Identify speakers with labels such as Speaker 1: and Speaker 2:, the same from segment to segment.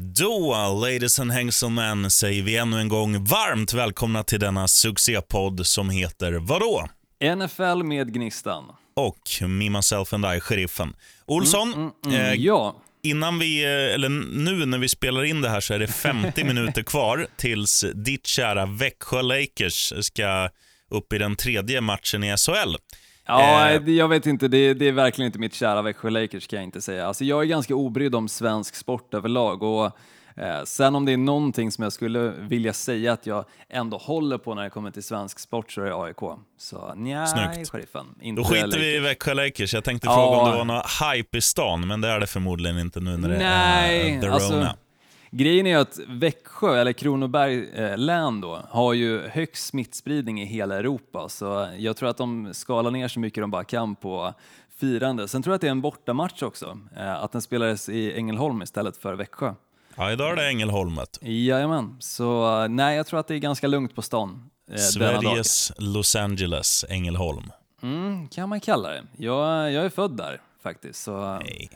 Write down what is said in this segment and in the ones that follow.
Speaker 1: Då, ladies and gentlemen, säger vi ännu en gång varmt välkomna till denna succépodd som heter vadå?
Speaker 2: NFL med Gnistan.
Speaker 1: Och Me, Myself and I, Sheriffen. Olsson,
Speaker 2: Mm, mm,
Speaker 1: eh,
Speaker 2: ja,
Speaker 1: innan vi, eh, eller nu när vi spelar in det här så är det 50 minuter kvar tills ditt kära Växjö Lakers ska upp i den tredje matchen i SHL.
Speaker 2: Ja
Speaker 1: Eh.
Speaker 2: jag vet inte, det, det är verkligen inte mitt kära Växjö Lakers kan jag inte säga. Alltså jag är ganska obrydd om svensk sport överlag och eh, sen om det är någonting som jag skulle vilja säga att jag ändå håller på när det kommer till svensk sport så är det AIK. Så nej, sheriffen. Inte
Speaker 1: Då skiter vi i. Växjö Lakers. Jag tänkte
Speaker 2: Ja.
Speaker 1: fråga om det var någon hype i stan, men det är det förmodligen inte nu när det
Speaker 2: Nej,
Speaker 1: är The
Speaker 2: alltså,
Speaker 1: Rona.
Speaker 2: Grejen är att Växjö, eller Kronoberg eh, län då, har ju högst smittspridning i hela Europa, så jag tror att de skalar ner så mycket de bara kan på firande. Sen tror jag att det är en bortamatch också, eh, att den spelades i Ängelholm istället för Växjö.
Speaker 1: Ja, idag är det Ängelholmet.
Speaker 2: Jajamän, så eh, nej, jag tror att det är ganska lugnt på stan eh.
Speaker 1: Sveriges Los Angeles, Ängelholm.
Speaker 2: Mm, kan man kalla det. Jag, jag är född där faktiskt, så
Speaker 1: Nej,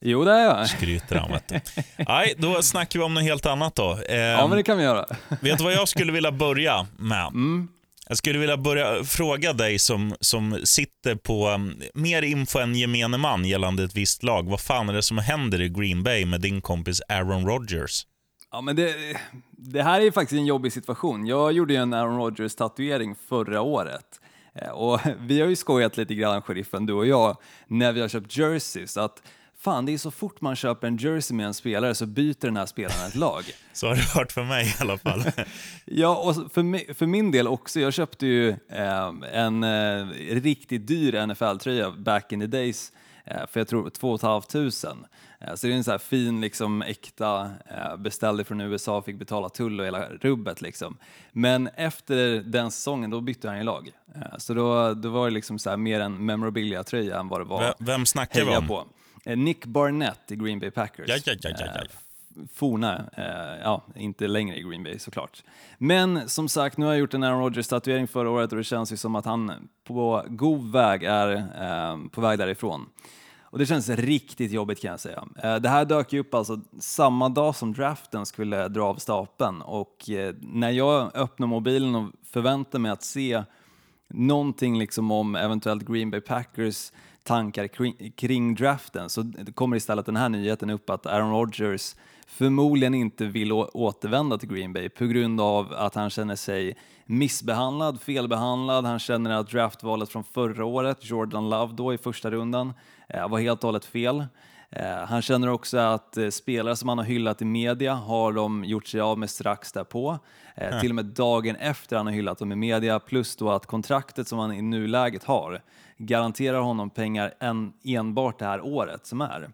Speaker 2: jo det är jag.
Speaker 1: skryter han vet du. Nej, då snackar vi om något helt annat då. Eh,
Speaker 2: Ja, men det kan vi göra.
Speaker 1: Vet du vad jag skulle vilja börja med?
Speaker 2: Mm.
Speaker 1: Jag skulle vilja börja fråga dig som, som sitter på um, mer info än gemene man gällande ett visst lag. Vad fan är det som händer i Green Bay med din kompis Aaron Rodgers?
Speaker 2: Ja, men det, det här är faktiskt en jobbig situation. Jag gjorde ju en Aaron Rodgers-tatuering förra året. Eh, Och vi har ju skojat lite grann, sheriffen, du och jag, när vi har köpt jerseys. Att fan, det är så fort man köper en jersey med en spelare så byter den här spelaren ett lag.
Speaker 1: Så har du hört för mig i alla fall.
Speaker 2: Ja, och för, mi- för min del också. Jag köpte ju eh, en eh, riktigt dyr NFL-tröja back in the days eh, för jag tror 2 500. Eh, så det är en sån här fin, liksom äkta, eh, beställde från USA, fick betala tull och hela rubbet liksom. Men efter den säsongen, då bytte han ju lag. Eh, så då, då var det liksom så här mer en memorabilia-tröja än vad det var
Speaker 1: Vem- snackar vi om?
Speaker 2: på. Eh, Nick Barnett i Green Bay Packers.
Speaker 1: Ja, ja, ja, ja, ja.
Speaker 2: Eh, forna, eh, ja, inte längre i Green Bay såklart. Men som sagt, nu har jag gjort en Aaron Rodgers-tatuering förra året och det känns ju som att han på god väg är på väg därifrån. Och det känns riktigt jobbigt kan jag säga. Det här dök ju upp alltså samma dag som draften skulle dra av stapeln och när jag öppnar mobilen och förväntar mig att se någonting liksom om eventuellt Green Bay Packers tankar kring, kring draften så kommer istället den här nyheten upp att Aaron Rodgers förmodligen inte vill återvända till Green Bay på grund av att han känner sig missbehandlad, felbehandlad. Han känner att draftvalet från förra året, Jordan Love då i första rundan, eh, var helt och hållet fel. Eh, Han känner också att eh, spelare som han har hyllat i media har de gjort sig av med strax därpå. Eh, Till och med dagen efter han har hyllat dem i media, plus då att kontraktet som han i nuläget har garanterar honom pengar en, enbart det här året som är.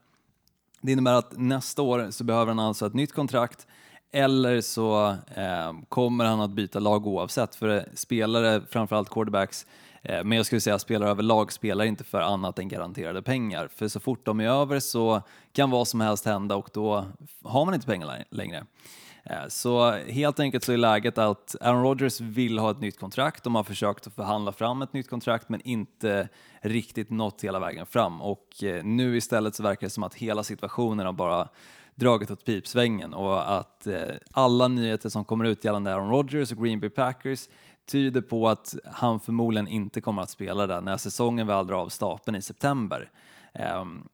Speaker 2: Det innebär att nästa år så behöver han alltså ett nytt kontrakt eller så eh, kommer han att byta lag oavsett. För spelare, framförallt quarterbacks, eh, men jag skulle säga spelare överlag spelar inte för annat än garanterade pengar. För så fort de är över så kan vad som helst hända och då har man inte pengar längre. Eh, så helt enkelt så är läget att Aaron Rodgers vill ha ett nytt kontrakt. De har försökt att förhandla fram ett nytt kontrakt men inte riktigt nått hela vägen fram. Och eh, nu istället så verkar det som att hela situationen har bara dragit åt pipsvängen och att eh, alla nyheter som kommer ut gällande Aaron Rodgers och Green Bay Packers tyder på att han förmodligen inte kommer att spela där när säsongen väl drar av stapeln i september. Um,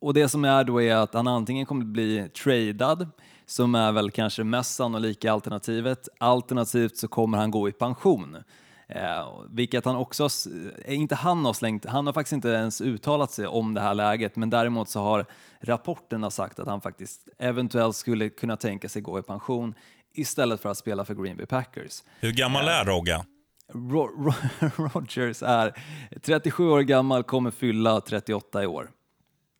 Speaker 2: och det som är då är att han antingen kommer bli tradad, som är väl kanske mest sannolika alternativet, alternativt så kommer han gå i pension. Eh, vilket han också, eh, inte han har slängt, han har faktiskt inte ens uttalat sig om det här läget, men däremot så har rapporterna sagt att han faktiskt eventuellt skulle kunna tänka sig gå i pension istället för att spela för Green Bay Packers.
Speaker 1: Hur gammal är Rogga?
Speaker 2: Ro- Ro- Rodgers är 37 år gammal, kommer fylla 38 i år.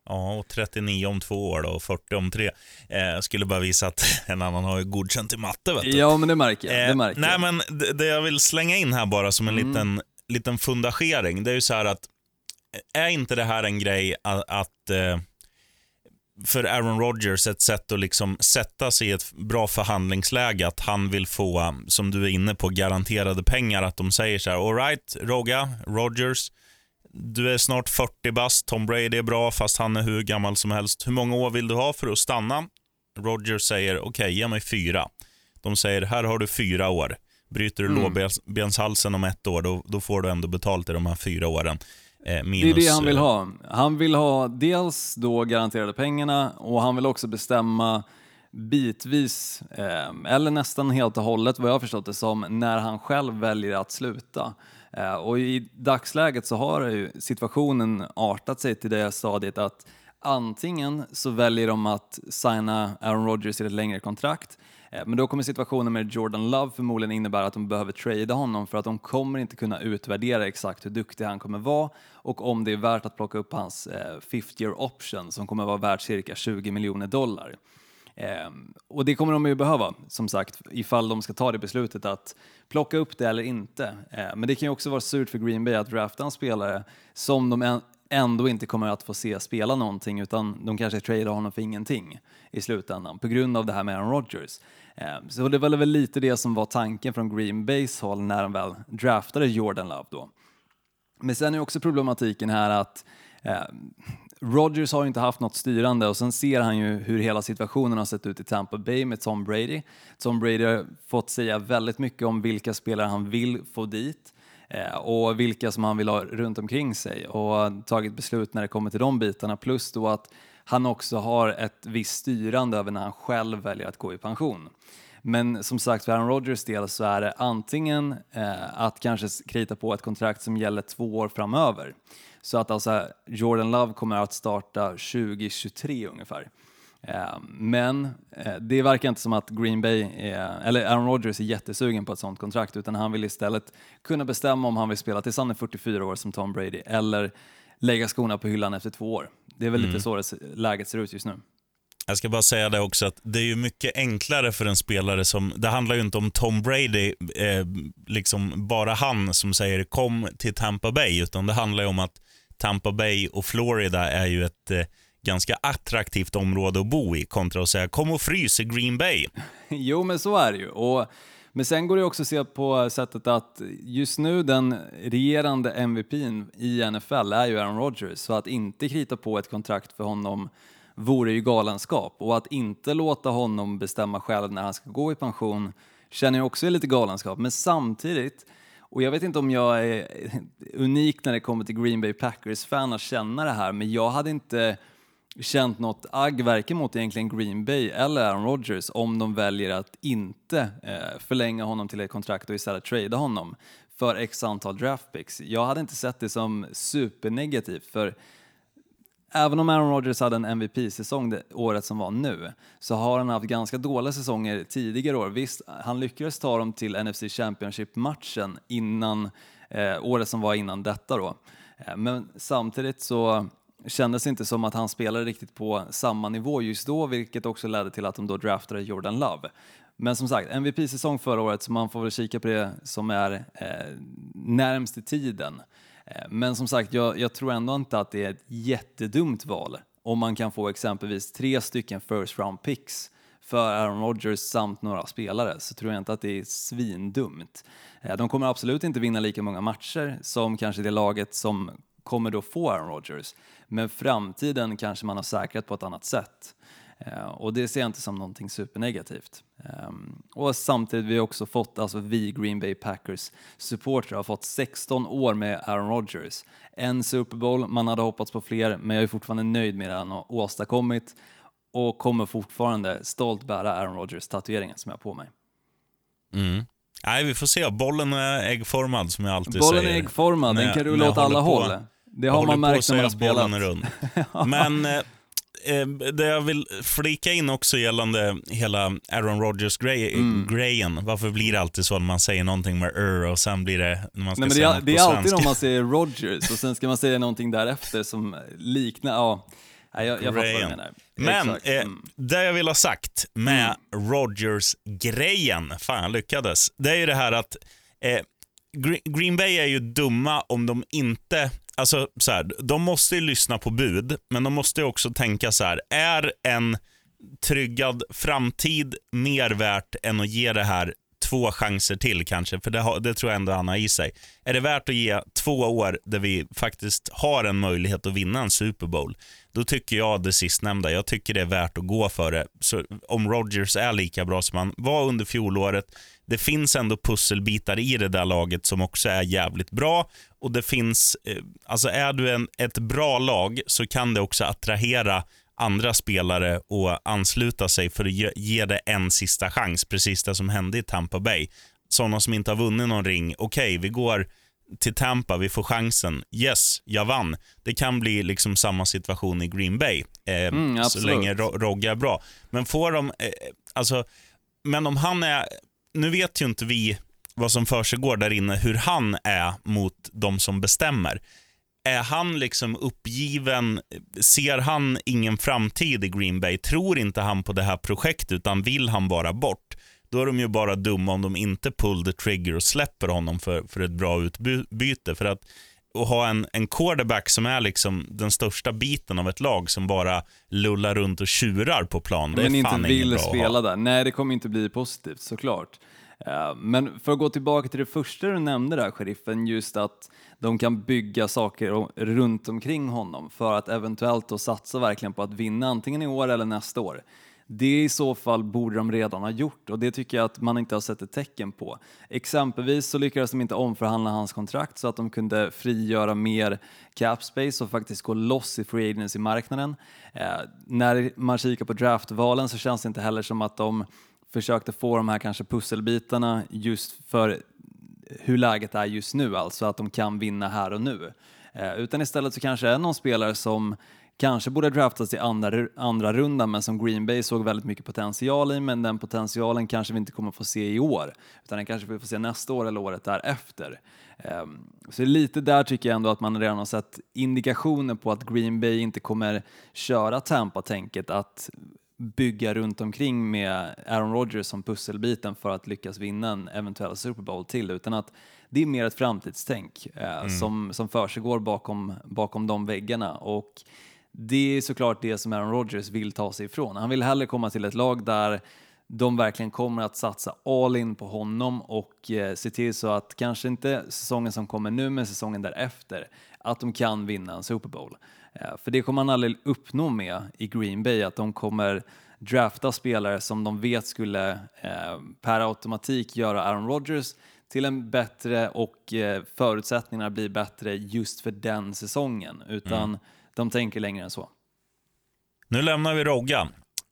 Speaker 1: Ja, och 39 om två år då, och 40 om tre. Eh, skulle bara visa att en annan har ju godkänt i matte. Vet du.
Speaker 2: Ja, men det märker jag. Det
Speaker 1: Eh,
Speaker 2: märker
Speaker 1: nej,
Speaker 2: jag.
Speaker 1: men det, det jag vill slänga in här bara som en
Speaker 2: Mm.
Speaker 1: liten, liten fundagering, det är ju så här att är inte det här en grej att, att eh, för Aaron Rodgers ett sätt att liksom sätta sig i ett bra förhandlingsläge, att han vill få, som du är inne på, garanterade pengar. Att de säger så här, all right, Roga, Rodgers, du är snart 40 bast, Tom Brady är bra fast han är hur gammal som helst. Hur många år vill du ha för att stanna? Rogers säger okej, okay, ge mig fyra. De säger här har du fyra år. Bryter du mm. lårbenshalsen om ett år, då, då får du ändå betalt i de här fyra åren.
Speaker 2: Eh, minus, det är det han vill eh, ha. Han vill ha dels då garanterade pengarna och han vill också bestämma bitvis, eh, eller nästan helt och hållet vad jag har förstått det som, när han själv väljer att sluta. Eh, och i dagsläget så har ju situationen artat sig till det stadiet att antingen så väljer de att signa Aaron Rodgers till ett längre kontrakt eh, men då kommer situationen med Jordan Love förmodligen innebära att de behöver trada honom för att de kommer inte kunna utvärdera exakt hur duktig han kommer vara och om det är värt att plocka upp hans eh, fifth year option som kommer vara värt cirka 20 miljoner dollar. Ehm, och det kommer de ju behöva, som sagt, ifall de ska ta det beslutet att plocka upp det eller inte. Ehm, men det kan ju också vara surt för Green Bay att drafta en spelare som de ändå inte kommer att få se spela någonting utan de kanske tradar honom för ingenting i slutändan på grund av det här med Aaron Rodgers. Ehm, så det var väl lite det som var tanken från Green Bays håll när de väl draftade Jordan Love då. Men sen är också problematiken här att eh, Rodgers har ju inte haft något styrande och sen ser han ju hur hela situationen har sett ut i Tampa Bay med Tom Brady. Tom Brady har fått säga väldigt mycket om vilka spelare han vill få dit eh, och vilka som han vill ha runt omkring sig och tagit beslut när det kommer till de bitarna plus då att han också har ett visst styrande över när han själv väljer att gå i pension. Men som sagt, för Aaron Rodgers del så är det antingen eh, att kanske krita på ett kontrakt som gäller två år framöver. Så att alltså Jordan Love kommer att starta 2023 ungefär. Eh, men eh, det verkar inte som att Green Bay, är, eller Aaron Rodgers är jättesugen på ett sånt kontrakt utan han vill istället kunna bestämma om han vill spela tills han är 44 år som Tom Brady eller lägga skorna på hyllan efter två år. Det är väl mm. lite så det, läget ser ut just nu.
Speaker 1: Jag ska bara säga det också att det är ju mycket enklare för en spelare som, det handlar ju inte om Tom Brady, eh, liksom bara han som säger kom till Tampa Bay, utan det handlar ju om att Tampa Bay och Florida är ju ett eh, ganska attraktivt område att bo i kontra att säga kom och frys i Green Bay.
Speaker 2: jo, men så är det ju. Och men sen går det också att se på sättet att just nu den regerande MVPn i NFL är ju Aaron Rodgers, så att inte krita på ett kontrakt för honom vore ju galenskap och att inte låta honom bestämma själv när han ska gå i pension känner jag också är lite galenskap, men samtidigt och jag vet inte om jag är unik när det kommer till Green Bay Packers-fan att känna det här, men jag hade inte känt något agg varken mot egentligen Green Bay eller Aaron Rodgers om de väljer att inte eh, förlänga honom till ett kontrakt och istället trada honom för x antal draftpicks. Jag hade inte sett det som supernegativt för Även om Aaron Rodgers hade en MVP-säsong det året som var nu, så har han haft ganska dåliga säsonger tidigare år. Visst, han lyckades ta dem till NFC Championship-matchen innan, eh, året som var innan detta då. Eh, men samtidigt så kändes det inte som att han spelade riktigt på samma nivå just då, vilket också ledde till att de då draftade Jordan Love. Men som sagt, MVP-säsong förra året, så man får väl kika på det som är eh, närmst i tiden. Eh, men som sagt, jag, jag, tror ändå inte att det är ett jättedumt val om man kan få exempelvis tre stycken first round picks för Aaron Rodgers samt några spelare så tror jag inte att det är svindumt. Eh, de kommer absolut inte vinna lika många matcher som kanske det laget som kommer då få Aaron Rodgers. Men framtiden kanske man har säkrat på ett annat sätt. Uh, och det ser jag inte som någonting supernegativt. Um, och samtidigt har vi också fått, alltså vi Green Bay Packers supportrar har fått 16 år med Aaron Rodgers. En Super Bowl, man hade hoppats på fler, men jag är fortfarande nöjd med det han har åstadkommit och kommer fortfarande stolt bära Aaron Rodgers tatueringen som jag har på mig.
Speaker 1: Mm. Nej, vi får se. Bollen är äggformad som jag alltid
Speaker 2: Bollen
Speaker 1: säger.
Speaker 2: Bollen är äggformad, den kan rulla åt alla på, håll. Det har man märkt när man har spelat.
Speaker 1: Men eh, eh, det jag vill flika in också gällande hela Aaron Rodgers-grejen. Mm. Varför blir det alltid så när man säger någonting med er och sen blir det när man ska Nej, men
Speaker 2: säga det, det är alltid om man säger Rodgers och sen ska man säga någonting därefter som liknar, ja. jag, jag fattar vad du menar.
Speaker 1: Men eh, mm. det jag vill ha sagt med mm. Rodgers-grejen, fan jag lyckades, det är ju det här att eh, Green Bay är ju dumma om de inte alltså så här, de måste ju lyssna på bud, men de måste också tänka så här, är en tryggad framtid mer värt än att ge det här två chanser till kanske, för det, har, det tror jag ändå han har i sig. Är det värt att ge två år där vi faktiskt har en möjlighet att vinna en Super Bowl, då tycker jag det sistnämnda. Jag tycker det är värt att gå för det. Så om Rodgers är lika bra som han var under fjolåret, det finns ändå pusselbitar i det där laget som också är jävligt bra. Och det finns, eh, alltså är du en, ett bra lag så kan det också attrahera andra spelare och ansluta sig för att ge, ge det en sista chans. Precis det som hände i Tampa Bay. Sådana som inte har vunnit någon ring, okej, okay, vi går till Tampa, vi får chansen. Yes, jag vann. Det kan bli liksom samma situation i Green Bay, eh, mm, så länge Rogge är bra. Men får de, eh, alltså, men om han är, nu vet ju inte vi vad som för där inne, hur han är mot de som bestämmer. Är han liksom uppgiven? Ser han ingen framtid i Green Bay? Tror inte han på det här projektet utan vill han bara bort? Då är de ju bara dumma om de inte pull the trigger och släpper honom för, för ett bra utbyte. För att, att ha en, en quarterback som är liksom den största biten av ett lag som bara lullar runt och tjurar på plan. Det
Speaker 2: Men
Speaker 1: är
Speaker 2: fan
Speaker 1: inte
Speaker 2: vill spela där. Nej, det kommer inte bli positivt såklart. Uh, men för att gå tillbaka till det första du nämnde där, sheriffen, just att de kan bygga saker runt omkring honom för att eventuellt då satsa verkligen på att vinna antingen i år eller nästa år. Det i så fall borde de redan ha gjort och det tycker jag att man inte har sett ett tecken på. Exempelvis så lyckades de inte omförhandla hans kontrakt så att de kunde frigöra mer cap space och faktiskt gå loss i free agency-marknaden. Eh, när man kikar på draftvalen så känns det inte heller som att de försökte få de här kanske pusselbitarna just för hur läget är just nu, alltså att de kan vinna här och nu. Eh, utan istället så kanske är någon spelare som kanske borde draftas i andra, andra rundan men som Green Bay såg väldigt mycket potential i men den potentialen kanske vi inte kommer få se i år utan den kanske vi får se nästa år eller året därefter. Um, så lite där tycker jag ändå att man redan har sett indikationer på att Green Bay inte kommer köra Tampa-tänket att bygga runt omkring med Aaron Rodgers som pusselbiten för att lyckas vinna en eventuell Super Bowl till utan att det är mer ett framtidstänk eh, mm. som, som försiggår bakom, bakom de väggarna och det är såklart det som Aaron Rodgers vill ta sig ifrån. Han vill hellre komma till ett lag där de verkligen kommer att satsa all in på honom och eh, se till så att kanske inte säsongen som kommer nu men säsongen därefter att de kan vinna en Super Bowl. Eh, för det kommer han aldrig uppnå med i Green Bay, att de kommer drafta spelare som de vet skulle eh, per automatik göra Aaron Rodgers till en bättre och eh, förutsättningarna blir bättre just för den säsongen, utan mm de tänker längre än så.
Speaker 1: Nu lämnar vi Rogga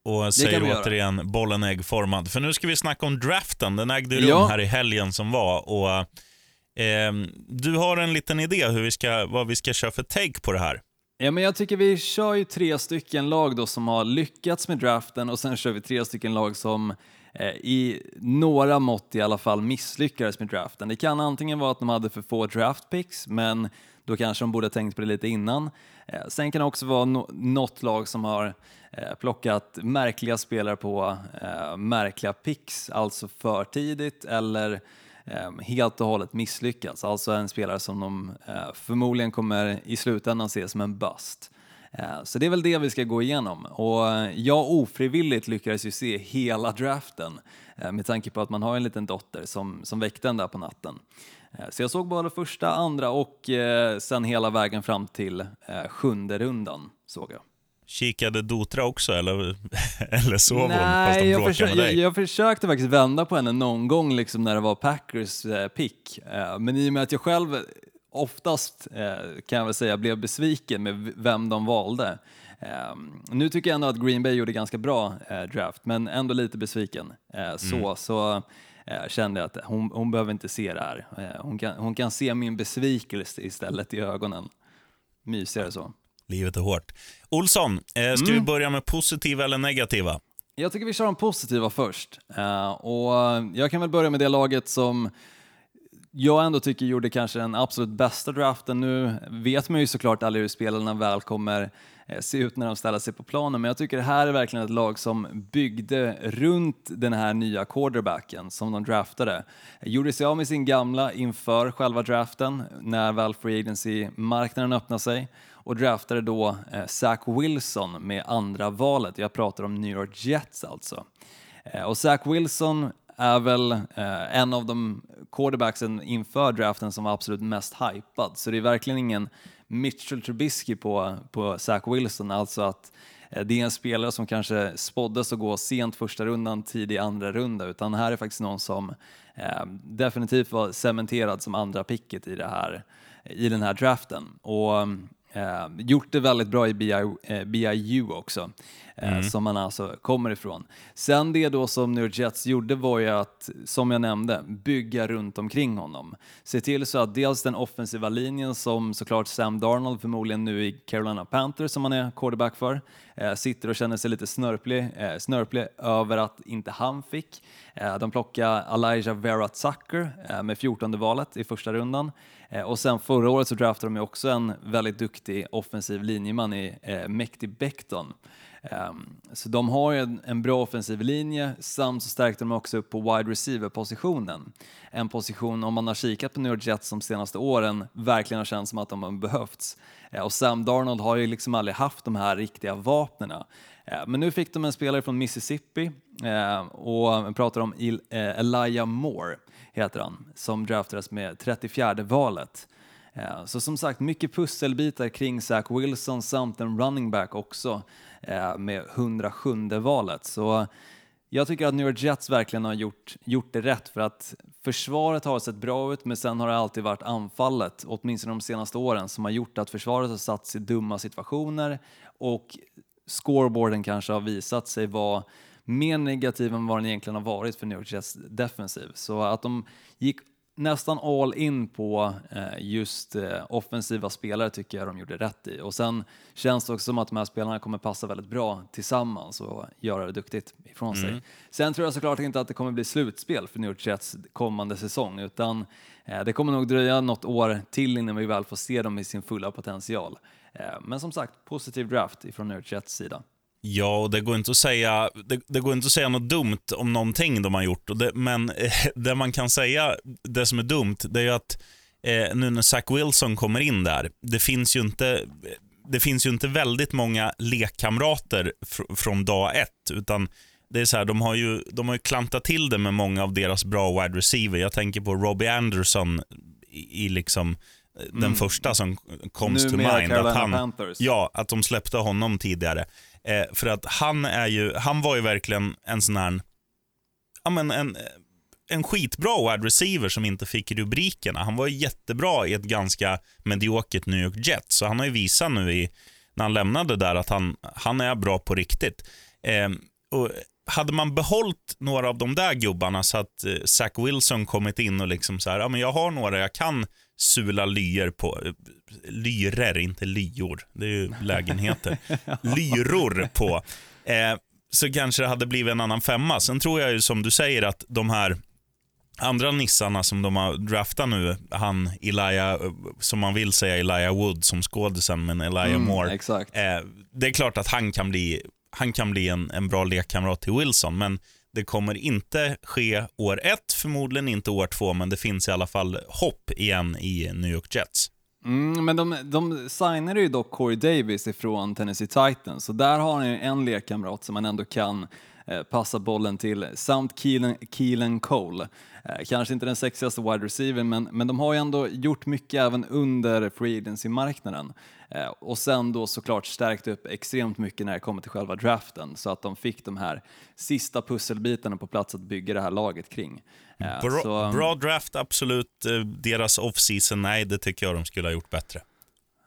Speaker 1: och säger återigen bollen äggformad. För nu ska vi snacka om draften. Den ägde rum ja. här i helgen som var. Och, eh, du har en liten idé hur vi ska, vad vi ska köra för take på det här.
Speaker 2: Ja, men jag tycker vi kör ju tre stycken lag då som har lyckats med draften och sen kör vi tre stycken lag som Eh, i några mått i alla fall misslyckades med draften. Det kan antingen vara att de hade för få draft picks, men då kanske de borde ha tänkt på det lite innan. Eh, sen kan det också vara något lag som har eh, plockat märkliga spelare på märkliga picks, alltså för tidigt eller ehm, helt och hållet misslyckats. Alltså en spelare som de förmodligen kommer i slutändan se som en bust. Eh, så det är väl det vi ska gå igenom. Och jag ofrivilligt lyckades ju se hela draften eh, med tanke på att man har en liten dotter som, som väckte den där på natten. Så jag såg både första, andra och sen hela vägen fram till sjunde rundan såg jag.
Speaker 1: Kikade Dotra också eller, eller sov hon
Speaker 2: Nej,
Speaker 1: fast de
Speaker 2: jag, försö med dig? Jag, jag, försökte faktiskt vända på henne någon gång liksom när det var Packers eh, pick. Eh, men i och med att jag själv oftast, eh, kan jag väl säga, blev besviken med vem de valde. Eh, nu tycker jag ändå att Green Bay gjorde ganska bra eh, draft, men ändå lite besviken. Så, mm. så kände jag att hon, hon behöver inte se det här. hon, kan, hon kan se min besvikelse istället i ögonen. Mysigare så.
Speaker 1: Livet är hårt. Olsson, eh, ska mm. vi börja med positiva eller negativa?
Speaker 2: Jag tycker vi kör de positiva först. Och jag kan väl börja med det laget som jag ändå tycker gjorde kanske den absolut bästa draften. Nu vet man ju såklart aldrig hur spelarna väl kommer eh, se ut när de ställer sig på planen, men jag tycker det här är verkligen ett lag som byggde runt den här nya quarterbacken som de draftade. Gjorde sig av med sin gamla inför själva draften när väl free agency-marknaden öppnade sig och draftade då eh, Zach Wilson med andra valet. Jag pratar om New York Jets alltså. Eh, och Zach Wilson är väl eh, en av de quarterbacksen inför draften som var absolut mest hypad. Så det är verkligen ingen Mitchell Trubisky på, på Zach Wilson, alltså att eh, det är en spelare som kanske spåddes att gå sent första rundan, tidig andra runda, utan här är faktiskt någon som eh, definitivt var cementerad som andra picket i, det här, i den här draften. Och Eh, gjort det väldigt bra i BI, eh, BIU också, mm. som han alltså kommer ifrån. Sen det då som New Jets gjorde var ju att, som jag nämnde, bygga runt omkring honom. Se till så att dels den offensiva linjen som såklart Sam Darnold, förmodligen nu i Carolina Panthers som han är quarterback för, eh, sitter och känner sig lite snörplig, eh, snörplig över att inte han fick. Eh, de plockade Elijah Vera Tucker med 14 valet i första rundan. Eh, och sen förra året så draftade de ju också en väldigt duktig offensiv linjeman i eh, Mekti Becton. Ehm, så de har ju en, en, bra offensiv linje, samt så stärkte de också upp på wide receiver-positionen. En position, om man har kikat på New York Jets de senaste åren, verkligen har känts som att de har behövts. Ehm, och Sam Darnold har ju liksom aldrig haft de här riktiga vapnen. Ehm, men nu fick de en spelare från Mississippi och vi pratar om eh, Elijah Moore heter han, som draftades med 34 valet. Så som sagt, mycket pusselbitar kring Zach Wilson samt en running back också Eh, med 107 valet. Så jag tycker att New York Jets verkligen har gjort, gjort det rätt för att försvaret har sett bra ut men sen har det alltid varit anfallet, åtminstone de senaste åren, som har gjort att försvaret har satts i dumma situationer och scoreboarden kanske har visat sig vara mer negativ än vad den egentligen har varit för New York Jets defensiv. Så att de gick nästan all in på eh, just eh, offensiva spelare tycker jag de gjorde rätt i. Och sen känns det också som att de här spelarna kommer passa väldigt bra tillsammans och göra det duktigt ifrån sig. Mm. Sen tror jag såklart inte att det kommer bli slutspel för New Jets kommande säsong, utan eh, det kommer nog dröja något år till innan vi väl får se dem i sin fulla potential. Men som sagt, positiv draft ifrån New Jets sida.
Speaker 1: Ja, och det går inte att säga, det, det, går inte att säga något dumt om någonting de har gjort. Det, men eh, det man kan säga, det som är dumt, det är att eh, nu när Zach Wilson kommer in där, det finns ju inte, det finns ju inte väldigt många lekkamrater fr från dag ett, utan det är så här, de har ju, de har ju klantat till det med många av deras bra wide receiver. Jag tänker på Robbie Anderson i, i liksom den mm. första som comes to mind.
Speaker 2: Att han,
Speaker 1: ja, att de släppte honom tidigare. Eh, för att han, är ju, han var ju verkligen en sån här, ja men en, en skitbra wide receiver som inte fick rubrikerna. Han var jättebra i ett ganska mediokert New York Jets, så han har ju visat nu i, när han lämnade där att han, han är bra på riktigt. Eh, och hade man behållit några av de där gubbarna så att eh, Zach Wilson kommit in och liksom så här, ja men jag har några jag kan sula lyer på, lyrer, inte lyor, det är ju lägenheter, lyror på, eh, så kanske det hade blivit en annan femma. Sen tror jag ju som du säger att de här andra nissarna som de har draftat nu, han Elijah, som man vill säga Elijah Wood som skådisen, men Elijah mm, Moore. Eh, det är klart att han kan bli, han kan bli en, en bra lekkamrat till Wilson, men det kommer inte ske år ett, förmodligen inte år två, men det finns i alla fall hopp igen i New York Jets.
Speaker 2: Mm, men de, de signade ju dock Corey Davis ifrån Tennessee Titans, så där har han ju en lekkamrat som man ändå kan eh, passa bollen till, samt Keelan, Keelan Cole. Eh, kanske inte den sexigaste wide receiver, men, men de har ju ändå gjort mycket även under free agency-marknaden. Eh, och sen då såklart stärkt upp extremt mycket när det kommer till själva draften, så att de fick de här sista pusselbitarna på plats att bygga det här laget kring.
Speaker 1: Bra, så, bra draft, absolut. Deras off-season, nej, det tycker jag de skulle ha gjort bättre.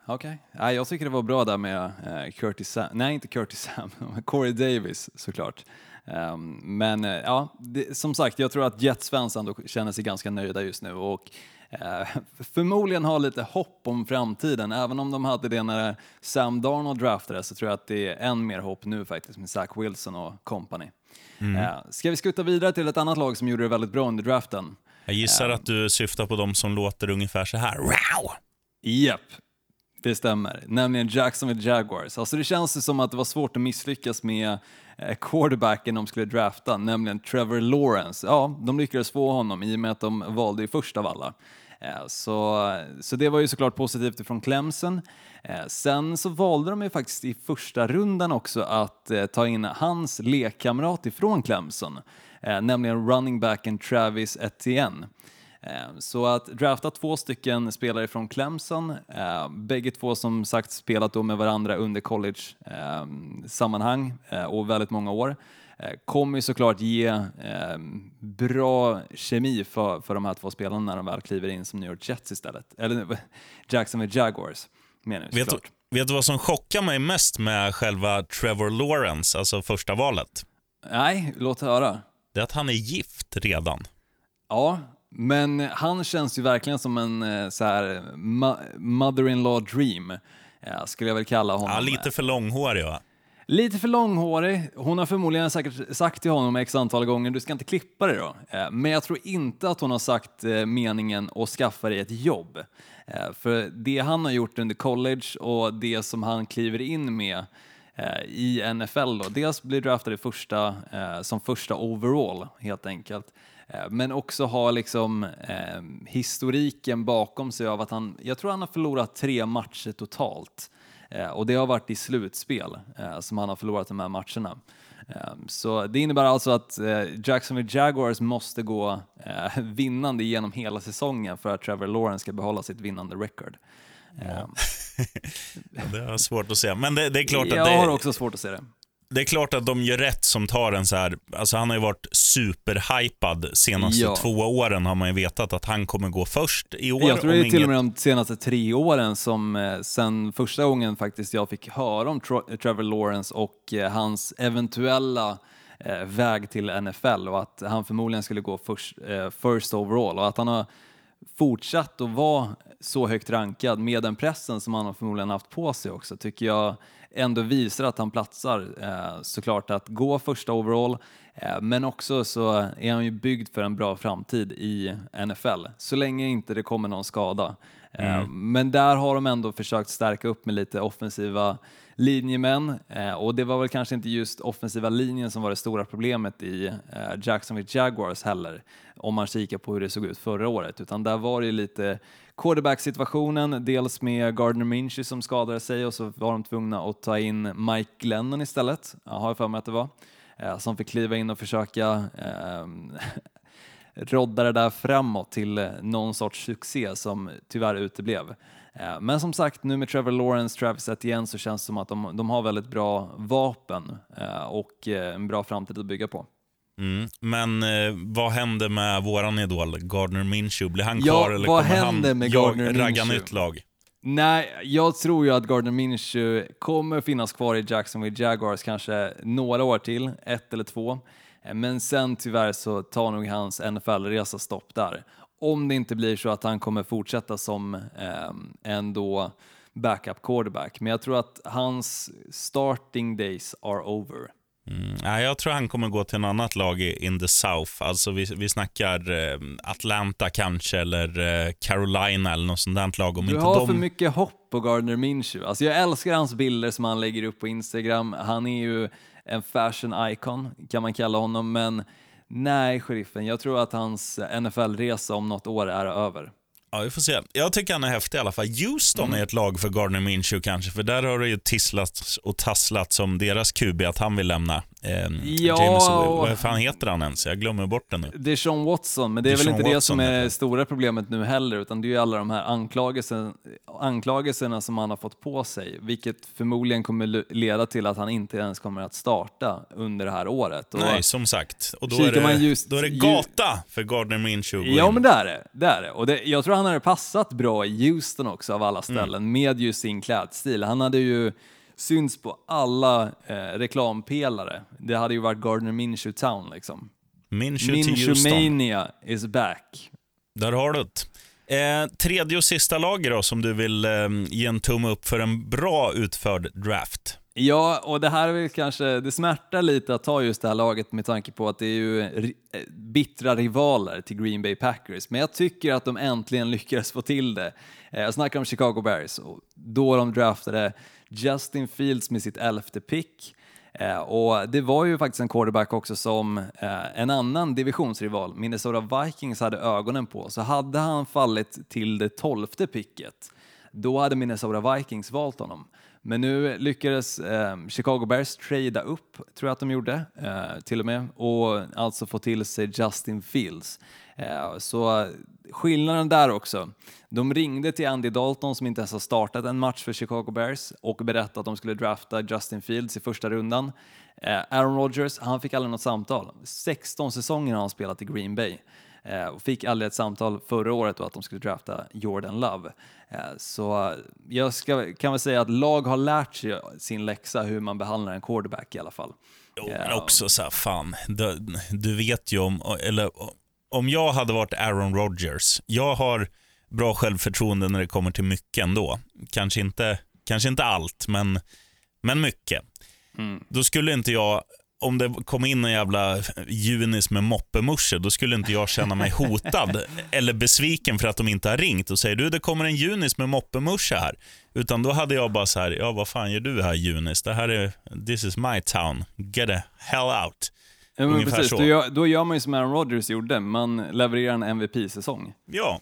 Speaker 2: Okej, okay. jag tycker det var bra där med Curtis Sam, nej inte Curtis Sam, Corey Davis såklart. Um, men uh, ja, det, som sagt, jag tror att Jets-fans ändå känner sig ganska nöjda just nu och uh, förmodligen har lite hopp om framtiden. Även om de hade det när Sam Darnold draftades så tror jag att det är än mer hopp nu faktiskt med Zach Wilson och company. Mm. Uh, ska vi skutta vidare till ett annat lag som gjorde det väldigt bra under draften?
Speaker 1: Jag gissar att du syftar på de som låter ungefär så här. Wow!
Speaker 2: Japp, det stämmer, nämligen Jacksonville Jaguars. Alltså det känns som att det var svårt att misslyckas med eh, quarterbacken de skulle drafta, nämligen Trevor Lawrence. Ja, de lyckades få honom i och med att de valde i först av alla. Eh, så, så det var ju såklart positivt ifrån Clemson. Eh, sen så valde de ju faktiskt i första rundan också att ta in hans lekkamrat ifrån Clemson, nämligen running backen Travis Etienne. Så att drafta två stycken spelare från Clemson, bägge två som sagt spelat då med varandra under college-sammanhang och väldigt många år, kommer ju såklart ge bra kemi för, för de här två spelarna när de väl kliver in som New York Jets istället, eller Jacksonville Jaguars menar
Speaker 1: vet, du, vet du vad som chockar mig mest med själva Trevor Lawrence, alltså första valet?
Speaker 2: Nej, låt höra.
Speaker 1: Det är att han är gift redan.
Speaker 2: Ja, men han känns ju verkligen som en eh, så här mother-in-law dream, eh, skulle jag väl kalla honom.
Speaker 1: Ja, lite för långhårig va?
Speaker 2: Lite för långhårig. Hon har förmodligen säkert sagt till honom x antal gånger, du ska inte klippa dig då. Eh, men jag tror inte att hon har sagt meningen att skaffa dig ett jobb. För det han har gjort under college och det som han kliver in med i NFL då, dels blir draftad första, som första overall helt enkelt, men också har liksom eh, historiken bakom sig av att han, jag tror han har förlorat tre matcher totalt. Eh, och det har varit i slutspel eh, som han har förlorat de här matcherna. Ehm, så det innebär alltså att eh, Jacksonville Jaguars måste gå eh, vinnande genom hela säsongen för att Trevor Lawrence ska behålla sitt vinnande record. Ja.
Speaker 1: Ehm. det är svårt att se, men det, det är klart
Speaker 2: att
Speaker 1: Jag
Speaker 2: det... har också svårt att se det
Speaker 1: det är klart att de gör rätt som tar en så här, alltså han har ju varit superhypad senaste ja. två åren har man ju vetat att han kommer gå först i år.
Speaker 2: Jag tror det är inget... till och med de senaste tre åren som eh, sen första gången faktiskt jag fick höra om Trevor Lawrence och eh, hans eventuella eh, väg till NFL och att han förmodligen skulle gå first, eh, first overall och att han har fortsatt att vara så högt rankad med den pressen som han har förmodligen haft på sig också tycker jag ändå visar att han platsar eh, såklart att gå första overall eh, men också så är han ju byggd för en bra framtid i NFL så länge inte det kommer någon skada. Eh, mm. Men där har de ändå försökt stärka upp med lite offensiva linjemän. Och det var väl kanske inte just offensiva linjen som var det stora problemet i Jacksonville Jaguars heller om man kikar på hur det såg ut förra året. Utan där var det lite quarterback-situationen, dels med Gardner Minshew som skadade sig och så var de tvungna att ta in Mike Glennon istället, jag har för mig att det var, eh, som fick kliva in och försöka eh, rodda det där framåt till någon sorts succé som tyvärr uteblev. Eh, men som sagt, nu med Trevor Lawrence, Travis Etienne så känns det som att de, de har väldigt bra vapen eh, och eh, en bra framtid att bygga på.
Speaker 1: Mm. Men eh, vad händer med våran idol Gardner Minshew? Blir han kvar eller vad kommer händer han med Gardner jag, ragga nytt lag?
Speaker 2: Nej, jag tror ju att Gardner Minshew kommer finnas kvar i Jacksonville Jaguars kanske några år till, ett eller två. Eh, men sen tyvärr så tar nog hans NFL-resa stopp där. Om det inte blir så att han kommer fortsätta som eh, ändå backup quarterback. Men jag tror att hans starting days are over.
Speaker 1: Mm, ja, jag tror han kommer gå till en annat lag i in the South. Alltså vi, vi snackar eh, Atlanta kanske, eller eh, Carolina eller något sånt där lag.
Speaker 2: Om du inte har de... för mycket hopp på Gardner Minshew. Alltså jag älskar hans bilder som han lägger upp på Instagram. Han är ju en fashion icon, kan man kalla honom. Men nej, sheriffen, jag tror att hans NFL-resa om något år är över.
Speaker 1: Ja, vi får se. Jag tycker han är häftig i alla fall. Houston mm. är ett lag för Gardner Minshew kanske, för där har det ju tisslats och tasslats om deras QB att han vill lämna. Eh, ja, James, vad fan heter han ens? Jag glömmer bort det nu.
Speaker 2: Det är Sean Watson, men det är väl inte Watson det som är det stora problemet nu heller, utan det är ju alla de här anklagelserna, anklagelserna som han har fått på sig, vilket förmodligen kommer leda till att han inte ens kommer att starta under det här året.
Speaker 1: Och Nej, som sagt. Och då är, det, just, då är det gata för Gardner Minshew.
Speaker 2: Ja, men det är det. det, är det. Och det, jag tror han hade passat bra i Houston också av alla ställen, mm. med just sin klädstil. Han hade ju syns på alla eh, reklampelare. Det hade ju varit Gardner Minshew Town liksom.
Speaker 1: Minshew, Minshew
Speaker 2: Mania is back.
Speaker 1: Där har du det. Eh, tredje och sista laget då, som du vill eh, ge en tumme upp för en bra utförd draft.
Speaker 2: Ja, och det här är väl kanske, det smärtar lite att ta just det här laget med tanke på att det är ju eh, bittra rivaler till Green Bay Packers, men jag tycker att de äntligen lyckades få till det. Eh, jag snackar om Chicago Bears, och då de draftade Justin Fields med sitt elfte pick. Eh, och det var ju faktiskt en quarterback också som eh, en annan divisionsrival, Minnesota Vikings, hade ögonen på. Så hade han fallit till det tolfte picket, då hade Minnesota Vikings valt honom. Men nu lyckades eh, Chicago Bears trada upp, tror jag att de gjorde, eh, till och med, och alltså få till sig Justin Fields. Eh, så skillnaden där också. De ringde till Andy Dalton som inte ens har startat en match för Chicago Bears och berättade att de skulle drafta Justin Fields i första rundan. Eh, Aaron Rodgers, han fick aldrig något samtal. 16 säsonger har han spelat i Green Bay och fick aldrig ett samtal förra året då att de skulle drafta Jordan Love. Så jag ska, kan väl säga att lag har lärt sig sin läxa hur man behandlar en quarterback i alla fall.
Speaker 1: Jo, men också så här, fan, du, du vet ju om, eller om jag hade varit Aaron Rodgers, jag har bra självförtroende när det kommer till mycket ändå. Kanske inte, kanske inte allt, men, men mycket. Mm. Då skulle inte jag, om det kom in en jävla junis med moppemusche, då skulle inte jag känna mig hotad eller besviken för att de inte har ringt och säger du, det kommer en junis med moppemusche här. Utan då hade jag bara så här, ja vad fan gör du här junis? Det här är, this is my town, get the hell out.
Speaker 2: Ja, men precis. Så. Då, gör, då gör man ju som Aaron Rodgers gjorde, man levererar en MVP-säsong.
Speaker 1: Ja.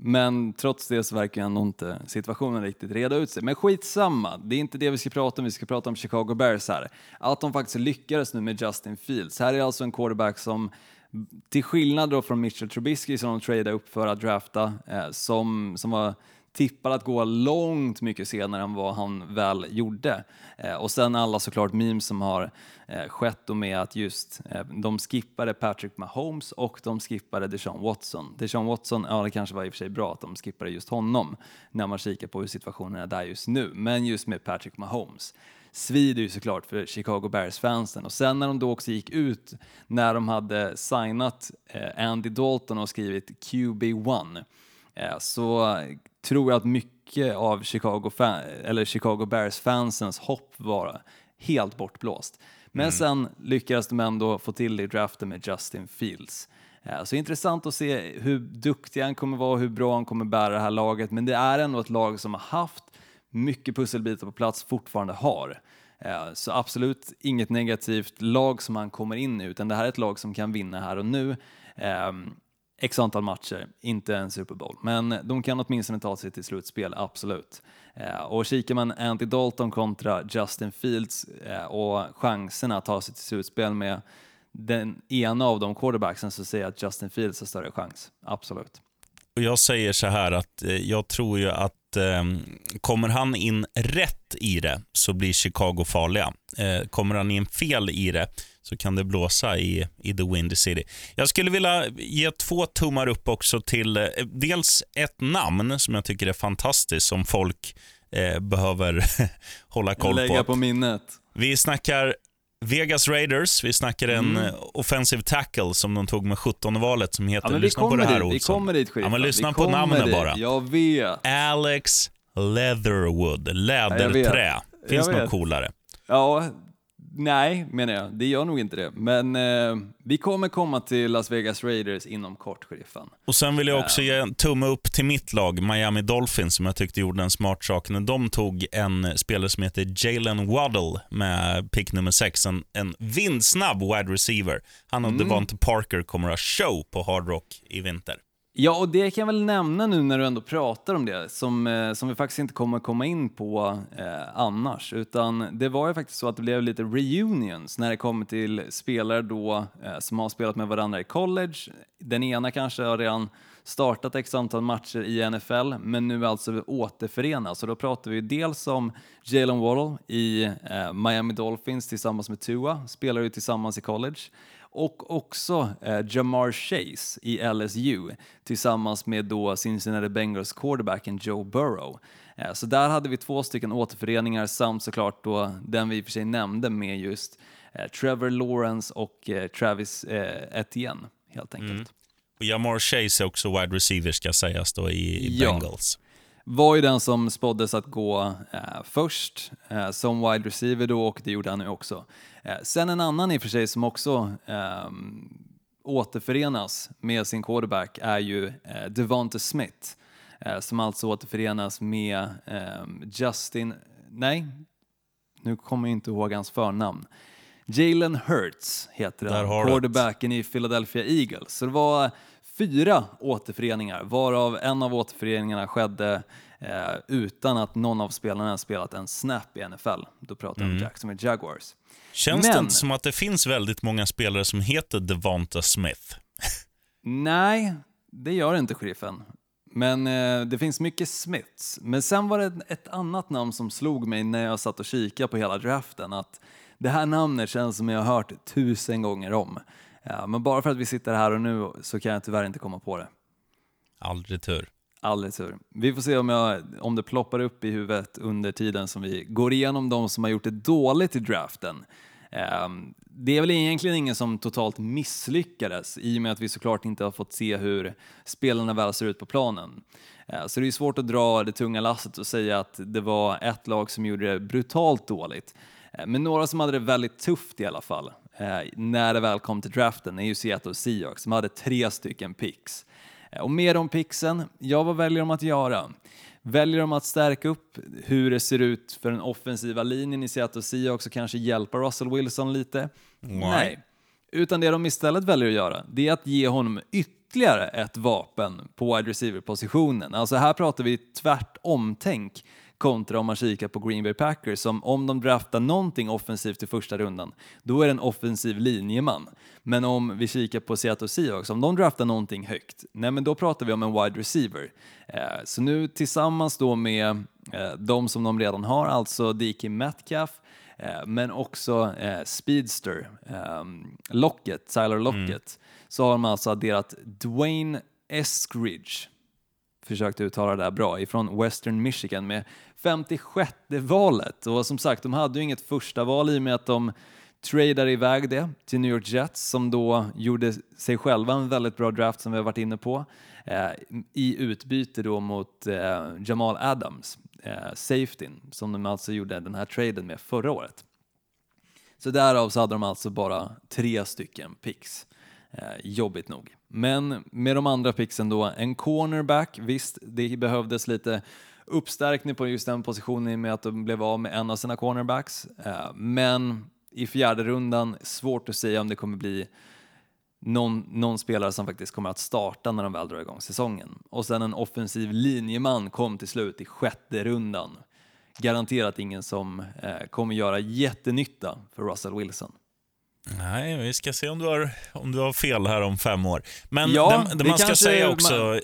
Speaker 2: Men trots det så verkar ändå inte situationen riktigt reda ut sig. Men skitsamma, det är inte det vi ska prata om, vi ska prata om Chicago Bears här. Att de faktiskt lyckades nu med Justin Fields. Här är alltså en quarterback som till skillnad då från Mitchell Trubisky som de tradade upp för att drafta, eh, som, som var tippad att gå långt mycket senare än vad han väl gjorde. Eh, och sen alla såklart memes som har eh, skett och med att just eh, de skippade Patrick Mahomes och de skippade Deshaun Watson. Deshaun Watson, ja det kanske var i och för sig bra att de skippade just honom när man kikar på hur situationen är där just nu, men just med Patrick Mahomes svider ju såklart för Chicago Bears-fansen. Och sen när de då också gick ut när de hade signat eh, Andy Dalton och skrivit QB1 eh, så tror jag att mycket av Chicago, eller Chicago Bears-fansens hopp var helt bortblåst. Men mm. sen lyckades de ändå få till det i draften med Justin Fields. Eh, så intressant att se hur duktig han kommer vara och hur bra han kommer bära det här laget. Men det är ändå ett lag som har haft mycket pusselbitar på plats, fortfarande har. Eh, så absolut inget negativt lag som han kommer in i, utan det här är ett lag som kan vinna här och nu. X antal matcher, inte en Super Bowl. Men de kan åtminstone ta sig till slutspel, absolut. Eh, och kikar man Andy Dalton kontra Justin Fields eh, och chanserna att ta sig till slutspel med den ena av de quarterbacksen så säger jag att Justin Fields har större chans, absolut.
Speaker 1: Och jag säger så här att eh, jag tror ju att eh, kommer han in rätt i det så blir Chicago farliga. Eh, kommer han in fel i det så kan det blåsa i, i The Windy City. Jag skulle vilja ge två tummar upp också till eh, dels ett namn som jag tycker är fantastiskt som folk eh, behöver hålla koll på.
Speaker 2: Lägga på minnet.
Speaker 1: Vi snackar Vegas Raiders, vi snackar en mm. offensive tackle som de tog med 17 valet som heter,
Speaker 2: ja,
Speaker 1: lyssna på det här dit, Olsson.
Speaker 2: Vi kommer dit
Speaker 1: Ja, men lyssna på namnet dit. bara.
Speaker 2: Jag vet.
Speaker 1: Alex Leatherwood, läderträ. Ja, Finns något coolare?
Speaker 2: Ja, Nej, menar jag. Det gör nog inte det. Men eh, vi kommer komma till Las Vegas Raiders inom kort, sheriffen.
Speaker 1: Och Sen vill jag också uh. ge en tumme upp till mitt lag, Miami Dolphins, som jag tyckte gjorde en smart sak när de tog en spelare som heter Jalen Waddle med pick nummer 6. En, en vindsnabb wide receiver. Han och mm. Devonte Parker kommer att ha show på Hard Rock i vinter.
Speaker 2: Ja, och det kan jag väl nämna nu när du ändå pratar om det, som, eh, som vi faktiskt inte kommer komma in på eh, annars, utan det var ju faktiskt så att det blev lite reunions när det kommer till spelare då eh, som har spelat med varandra i college. Den ena kanske har redan startat x antal matcher i NFL, men nu alltså återförenas. Och då pratar vi dels om Jalen Waddle i eh, Miami Dolphins tillsammans med Tua, spelar ju tillsammans i college och också eh, Jamar Chase i LSU tillsammans med då Cincinnati Bengals quarterbacken Joe Burrow. Eh, så där hade vi två stycken återföreningar samt såklart då den vi i och för sig nämnde med just eh, Trevor Lawrence och eh, Travis eh, Etienne helt enkelt. Mm.
Speaker 1: Och Jamar Chase är också wide receiver ska sägas då i, i ja.
Speaker 2: Var ju den som spåddes att gå eh, först eh, som wide receiver då och det gjorde han nu också. Eh, sen en annan i och för sig som också eh, återförenas med sin quarterback är ju eh, Devonte Smith eh, som alltså återförenas med ehm, Justin, nej, nu kommer jag inte ihåg hans förnamn. Jalen Hurts heter han,
Speaker 1: du det.
Speaker 2: quarterbacken i Philadelphia Eagles. Så det var fyra återföreningar, varav en av återföreningarna skedde eh, utan att någon av spelarna spelat en snap i NFL. Då pratar jag om Jacksonville Jaguars.
Speaker 1: Känns det
Speaker 2: Men-
Speaker 1: inte som att det finns väldigt många spelare som heter Devonta Smith?
Speaker 2: Nej, det gör inte sheriffen. Men eh, det finns mycket Smiths. Men sen var det ett annat namn som slog mig när jag satt och kikade på hela draften. Att det här namnet känns som jag har hört tusen gånger om. Ja, men bara för att vi sitter här och nu så kan jag tyvärr inte komma på det.
Speaker 1: Aldrig tur.
Speaker 2: Aldrig tur. Vi får se om, jag, om det ploppar upp i huvudet under tiden som vi går igenom de som har gjort det dåligt i draften. Ehm, Det är väl egentligen ingen som totalt misslyckades i och med att vi såklart inte har fått se hur spelarna väl ser ut på planen. Eh, Så det är svårt att dra det tunga lasset och säga att det var ett lag som gjorde det brutalt dåligt. Eh, Men några som hade det väldigt tufft i alla fall, eh, när det väl kom till draften, är ju Seattle Seahawks som hade tre stycken picks. Eh, Och med de picksen, ja vad väljer de att göra? Väljer de att stärka upp hur det ser ut för den offensiva linjen i Seattle Seahawks och kanske hjälpa Russell Wilson lite? Nej. Utan det de istället väljer att göra, det är att ge honom ytterligare ett vapen på wide receiver-positionen. Alltså här pratar vi tvärtom-tänk kontra om man kikar på Green Bay Packers som om de draftar någonting offensivt i första rundan, då är det en offensiv linjeman. Men om vi kikar på Seattle Seahawks, om de draftar någonting högt, nej men då pratar vi om en wide receiver. Eh, så nu tillsammans då med eh, de som de redan har, alltså DK Metcalf, eh, men också Speedster, eh, Lockett, Tyler Lockett, så har de alltså adderat Dwayne Eskridge, försökte uttala det där bra, ifrån Western Michigan med 56 valet. Och som sagt, de hade ju inget första val i och med att de tradade iväg det till New York Jets som då gjorde sig själva en väldigt bra draft som vi har varit inne på eh, i utbyte då mot eh, Jamal Adams, eh, safetyn, som de alltså gjorde den här traden med förra året. Så därav så hade de alltså bara tre stycken picks. Eh, jobbigt nog. Men med de andra picksen då, en cornerback, visst, det behövdes lite uppstärkning på just den positionen i och med att de blev av med en av sina cornerbacks. Eh, men i fjärde rundan, svårt att säga om det kommer bli någon, någon spelare som faktiskt kommer att starta när de väl drar igång säsongen. Och sen en offensiv linjeman kom till slut i sjätte rundan. Garanterat ingen som eh, kommer göra jättenytta för Russell Wilson.
Speaker 1: Nej, vi ska se om du har, om du har fel här om fem år. Men
Speaker 2: Ja,
Speaker 1: det, det man ska säga också,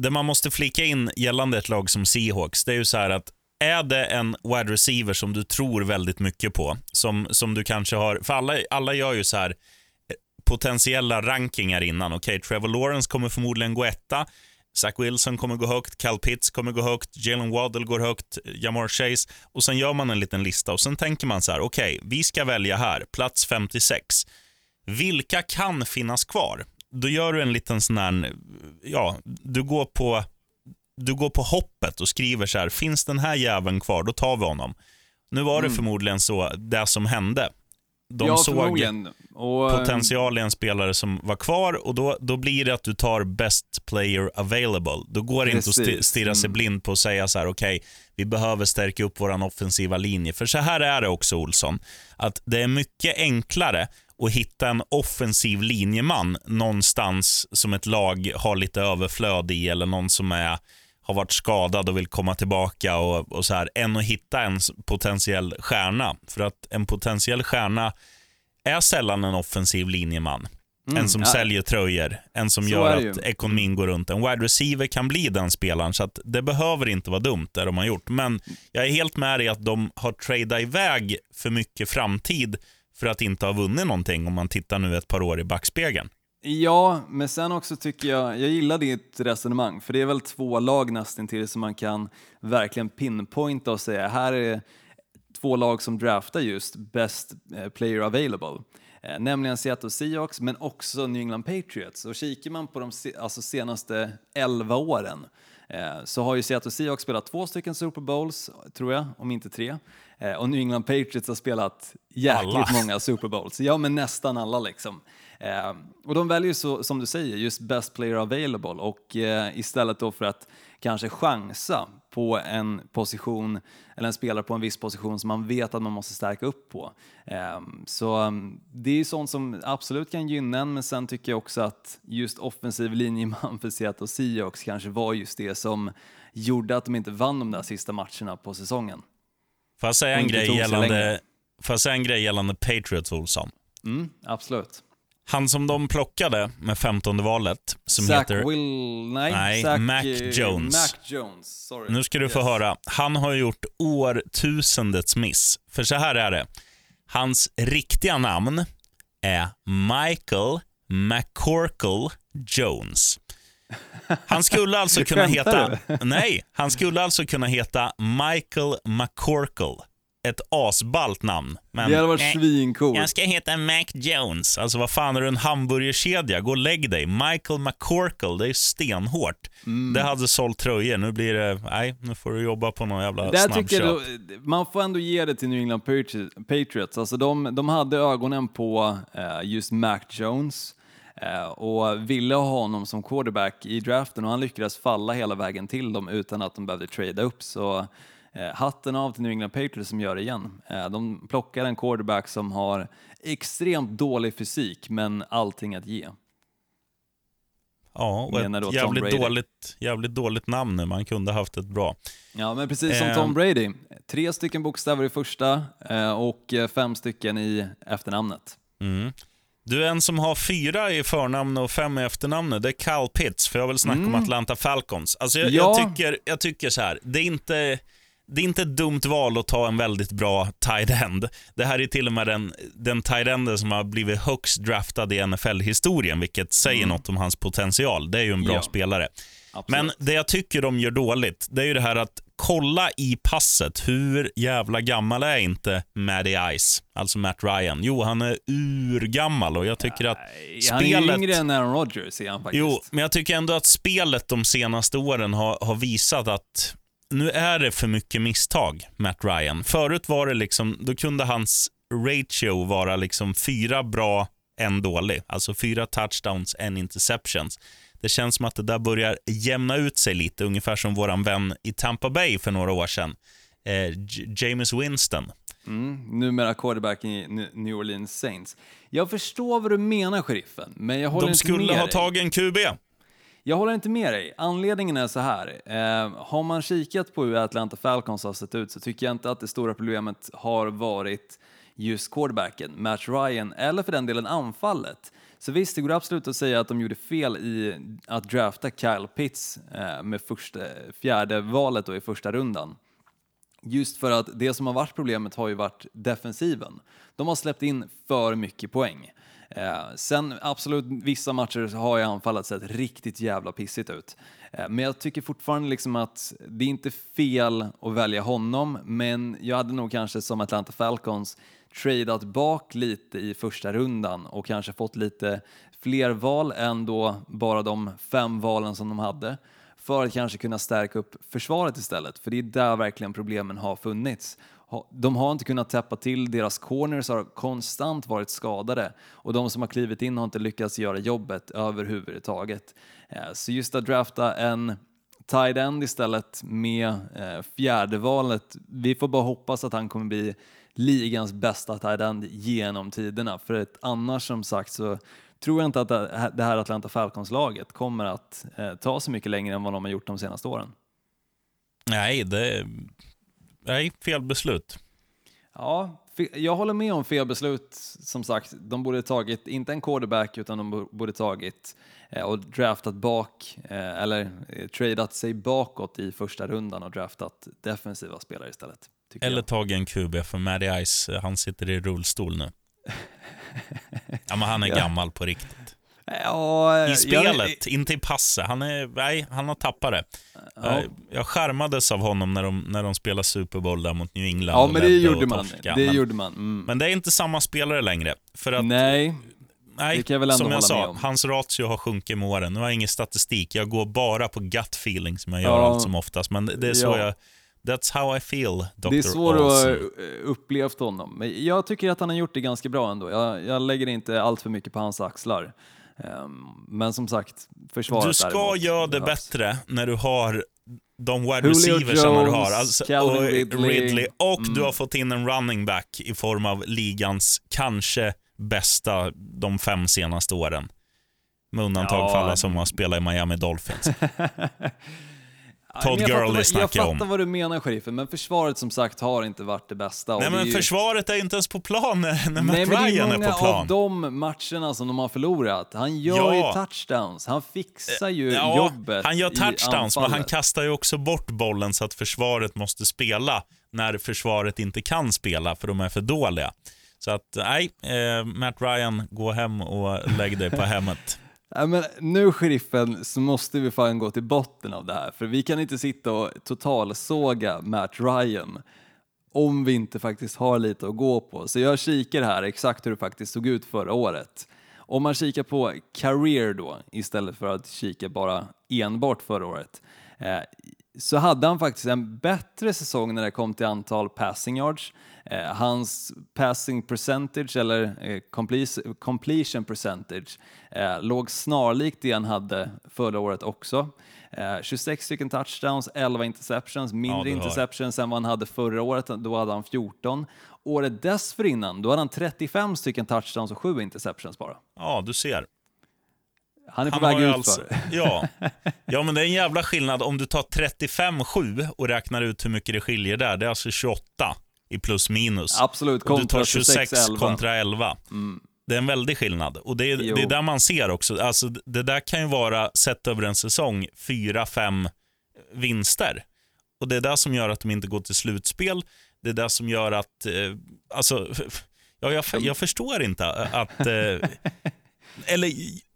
Speaker 1: det man måste flika in gällande ett lag som Seahawks, det är ju så här att är det en wide receiver som du tror väldigt mycket på, som, som du kanske har, för alla, alla gör ju så här eh, potentiella rankingar innan. Okej, Trevor Lawrence kommer förmodligen gå etta, Zach Wilson kommer gå högt, Cal Pitts kommer gå högt, Jalen Waddle går högt, Jamar Chase och sen gör man en liten lista och sen tänker man så här, okej, vi ska välja här, plats 56. Vilka kan finnas kvar? Då gör du en liten sån här, ja, du går på, du går på hoppet och skriver så här, finns den här jäveln kvar, då tar vi honom. Nu var det förmodligen så, det som hände. De
Speaker 2: ja,
Speaker 1: såg.
Speaker 2: Och, eh,
Speaker 1: potential i en spelare som var kvar och då, då blir det att du tar best player available. Då går det inte att sti-
Speaker 2: Precis.
Speaker 1: stirra sig
Speaker 2: Mm.
Speaker 1: blind på att säga så här, okej, vi behöver stärka upp vår offensiva linje. För så här är det också, Olsson, att det är mycket enklare att hitta en offensiv linjeman någonstans som ett lag har lite överflöd i eller någon som är, har varit skadad och vill komma tillbaka och, och så här, än att hitta en potentiell stjärna. För att en potentiell stjärna är sällan en offensiv linjeman. en som
Speaker 2: Mm, ja.
Speaker 1: säljer tröjor, en som
Speaker 2: Så
Speaker 1: gör att ekonomin går runt. En wide receiver kan bli den spelaren, så att det behöver inte vara dumt det de har gjort. Men jag är helt med dig att de har tradat iväg för mycket framtid för att inte ha vunnit någonting om man tittar nu ett par år i backspegeln.
Speaker 2: Ja, men sen också tycker jag, jag gillar ditt resonemang, för det är väl två lag nästan till som man kan verkligen pinpointa och säga, här är två lag som draftar just best eh, player available. Eh, nämligen Seattle Seahawks, men också New England Patriots. Och kikar man på de alltså senaste 11 åren eh, så har ju Seattle Seahawks spelat två stycken Super Bowls, tror jag, om inte tre. Eh, och New England Patriots har spelat jäkligt
Speaker 1: Alla.
Speaker 2: många Super Bowls. Ja, men nästan alla liksom. Eh, och de väljer så, som du säger, just best player available och eh, istället då för att kanske chansa på en position eller en spelare på en viss position som man vet att man måste stärka upp på. Eh, så um, det är sånt som absolut kan gynna en, men sen tycker jag också att just offensiv linjeman för Seattle Seahawks kanske var just det som gjorde att de inte vann de där sista matcherna på säsongen.
Speaker 1: Får jag säga en grej gällande, får säga en grej gällande Patriots, Olsson?
Speaker 2: Mm, absolut.
Speaker 1: Han som de plockade med 15 valet, som
Speaker 2: Zach
Speaker 1: heter...
Speaker 2: Will... Nej,
Speaker 1: Nej,
Speaker 2: Zach,
Speaker 1: Mac
Speaker 2: eh,
Speaker 1: Jones.
Speaker 2: Mac Jones, sorry.
Speaker 1: Nu ska du få
Speaker 2: Yes.
Speaker 1: höra. Han har gjort årtusendets miss. För så här är det. Hans riktiga namn är Michael McCorkle Jones. Han skulle alltså kunna heta... Nej, han skulle alltså kunna heta Michael McCorkle. Ett asballt namn. Men
Speaker 2: Det hade varit
Speaker 1: nej,
Speaker 2: svincoolt.
Speaker 1: jag ska heta Mac Jones. Alltså vad fan är du en hamburgerkedja? Gå och lägg dig. Michael McCorkle, det är stenhårt.
Speaker 2: Mm.
Speaker 1: Det hade sålt tröjor. Nu blir det, nej, nu får du jobba på någon jävla
Speaker 2: Där tycker
Speaker 1: snabbköp.
Speaker 2: jag, då- man får ändå ge det till New England Patri- Patriots. Alltså de, de hade ögonen på eh, just Mac Jones eh, och ville ha honom som quarterback i draften och han lyckades falla hela vägen till dem utan att de behövde trada upp. Så eh, hatten av till New England Patriots som gör det igen. Eh, de plockar en quarterback som har extremt dålig fysik men allting att ge.
Speaker 1: Ja, och ett jävligt dåligt, jävligt dåligt namn nu. Man kunde haft ett bra.
Speaker 2: Ja, men precis som
Speaker 1: Eh.
Speaker 2: Tom Brady. Tre stycken bokstäver i första eh, och eh, fem stycken i efternamnet.
Speaker 1: Mm. Du är en som har fyra i förnamn och fem i efternamnet. Det är Cal Pitts, för jag vill snacka om Atlanta Falcons. Alltså jag, jag,
Speaker 2: Ja.
Speaker 1: tycker, jag tycker så här, det är inte... Det är inte ett dumt val att ta en väldigt bra tight end. Det här är till och med den, den tight enden som har blivit högst draftad i NFL-historien, vilket säger något om hans potential. Det är ju en bra
Speaker 2: Ja.
Speaker 1: spelare.
Speaker 2: Absolut.
Speaker 1: Men det jag tycker de gör dåligt, det är ju det här att kolla i passet. Hur jävla gammal är inte Matty Ice, alltså Matt Ryan? Jo, han är urgammal och jag tycker att
Speaker 2: Han är ju
Speaker 1: spelet...
Speaker 2: yngre än Aaron Rodgers är han faktiskt.
Speaker 1: Jo, men jag tycker ändå att spelet de senaste åren har, har visat att nu är det för mycket misstag, Matt Ryan. Förut var det liksom, då kunde hans ratio vara liksom fyra bra, en dålig. Alltså fyra touchdowns, en interceptions. Det känns som att det där börjar jämna ut sig lite, ungefär som våran vän i Tampa Bay för några år sedan. Eh, James Winston.
Speaker 2: Mm, numera quarterback i New Orleans Saints. Jag förstår vad du menar, sheriffen, men jag håller
Speaker 1: De
Speaker 2: inte
Speaker 1: skulle
Speaker 2: med
Speaker 1: ha
Speaker 2: dig.
Speaker 1: tagit en QB.
Speaker 2: Jag håller inte med dig. Anledningen är så här. Eh, har man kikat på hur Atlanta Falcons har sett ut så tycker jag inte att det stora problemet har varit just quarterbacken, Matt Ryan, eller för den delen anfallet. Så visst, det går absolut att säga att de gjorde fel i att drafta Kyle Pitts eh, med första, fjärde valet då i första rundan. Just för att det som har varit problemet har ju varit defensiven. De har släppt in för mycket poäng. Eh, sen absolut, vissa matcher har ju anfallet sett riktigt jävla pissigt ut. Eh, men jag tycker fortfarande liksom att det är inte fel att välja honom, men jag hade nog kanske som Atlanta Falcons tradat bak lite i första rundan och kanske fått lite fler val än då bara de fem valen som de hade för att kanske kunna stärka upp försvaret istället, för det är där verkligen problemen har funnits. De har inte kunnat täppa till, deras corners har konstant varit skadade och de som har klivit in har inte lyckats göra jobbet överhuvudtaget. Eh, så just att drafta en tight end istället med eh, fjärde valet, vi får bara hoppas att han kommer bli ligans bästa tight end genom tiderna, för att annars som sagt så tror jag inte att det här- Atlanta Falcons-laget kommer att eh, ta så mycket längre än vad de har gjort de senaste åren.
Speaker 1: Nej, det... Nej, fel beslut.
Speaker 2: Ja, jag håller med om fel beslut. Som sagt, de borde tagit, inte en quarterback, utan de bo- borde tagit eh, och draftat bak, eh, eller eh, tradat sig bakåt i första rundan och draftat defensiva spelare istället.
Speaker 1: Eller
Speaker 2: jag.
Speaker 1: tagit en QB, för Matty Ice, eh, han sitter i rullstol nu. ja, men han är
Speaker 2: Ja.
Speaker 1: gammal på riktigt.
Speaker 2: Ja, eh,
Speaker 1: I
Speaker 2: jag-
Speaker 1: spelet, inte i passet. Han, är, nej, han har tappat det.
Speaker 2: Ja.
Speaker 1: Jag, jag skärmades av honom när de, när de spelade Super Bowl där mot New England.
Speaker 2: Ja, men det gjorde man. Det
Speaker 1: men,
Speaker 2: gjorde man. Mm.
Speaker 1: men det är inte samma spelare längre. För att,
Speaker 2: Nej,
Speaker 1: nej,
Speaker 2: det kan jag väl ändå
Speaker 1: som jag
Speaker 2: hålla med
Speaker 1: sa,
Speaker 2: om.
Speaker 1: hans ratio har sjunkit med åren. Nu har jag ingen statistik. Jag går bara på gut feeling som jag gör
Speaker 2: Ja.
Speaker 1: allt som oftast. Men det, det är så
Speaker 2: Ja.
Speaker 1: jag That's how I feel, Dr.
Speaker 2: Det är svårt att eh, upplevt honom, men jag tycker att han har gjort det ganska bra ändå. Jag, jag lägger inte allt för mycket på hans axlar. Ehm, men som sagt, försvaret
Speaker 1: Du ska göra det
Speaker 2: behövs.
Speaker 1: bättre när du har de wide receiversarna du har. Alltså, och
Speaker 2: Ridley.
Speaker 1: Och du
Speaker 2: Mm.
Speaker 1: har fått in en running back i form av ligans kanske bästa de fem senaste åren. Med undantag
Speaker 2: Ja.
Speaker 1: för alla som har spelat i Miami Dolphins. Todd
Speaker 2: jag fattar
Speaker 1: Gurley
Speaker 2: vad-
Speaker 1: snackar
Speaker 2: Jag
Speaker 1: jag om.
Speaker 2: fattar vad du menar, sheriffen, men försvaret som sagt har inte varit det bästa.
Speaker 1: Nej,
Speaker 2: är
Speaker 1: men
Speaker 2: ju-
Speaker 1: försvaret är inte ens på plan när, när Matt
Speaker 2: Nej, är
Speaker 1: Ryan är
Speaker 2: många
Speaker 1: på plan.
Speaker 2: av de matcherna som de har förlorat. Han gör
Speaker 1: Ja.
Speaker 2: ju touchdowns, han fixar ju
Speaker 1: Ja,
Speaker 2: jobbet
Speaker 1: han gör touchdowns, men han kastar ju också bort bollen så att försvaret måste spela när försvaret inte kan spela för de är för dåliga. Så att nej, eh, Matt Ryan, gå hem och lägg dig på hemmet.
Speaker 2: Men nu, sheriffen, så måste vi fan gå till botten av det här, för vi kan inte sitta och totalsåga Matt Ryan om vi inte faktiskt har lite att gå på. Så jag kikar här exakt hur det faktiskt såg ut förra året. Om man kikar på career då, istället för att kika bara enbart förra året, eh, så hade han faktiskt en bättre säsong när det kom till antal passing yards. Eh, hans passing percentage, eller eh, comple- completion percentage, eh, låg snarlikt det han hade förra året också. Eh, 26 stycken touchdowns, 11 interceptions, mindre
Speaker 1: hör.
Speaker 2: interceptions än vad han hade förra året, då hade han 14. Året dessförinnan, då hade han 35 stycken touchdowns och 7 interceptions bara.
Speaker 1: Ja, du ser.
Speaker 2: Han är på
Speaker 1: Han
Speaker 2: väg ut
Speaker 1: alltså, ja. ja, men det är en jävla skillnad om du tar 35-7 och räknar ut hur mycket det skiljer där. Det är alltså 28 i plus minus.
Speaker 2: Absolut,
Speaker 1: Och du tar
Speaker 2: kontra
Speaker 1: 26
Speaker 2: 26-11.
Speaker 1: kontra 11. Det är en väldig skillnad. Och det är,
Speaker 2: Jo.
Speaker 1: det är där man ser också. Alltså, det där kan ju vara, sett över en säsong, 4-5 vinster. Och det är det som gör att de inte går till slutspel. Det är det som gör att, eh, alltså, ja, jag, jag förstår inte att, eh, eller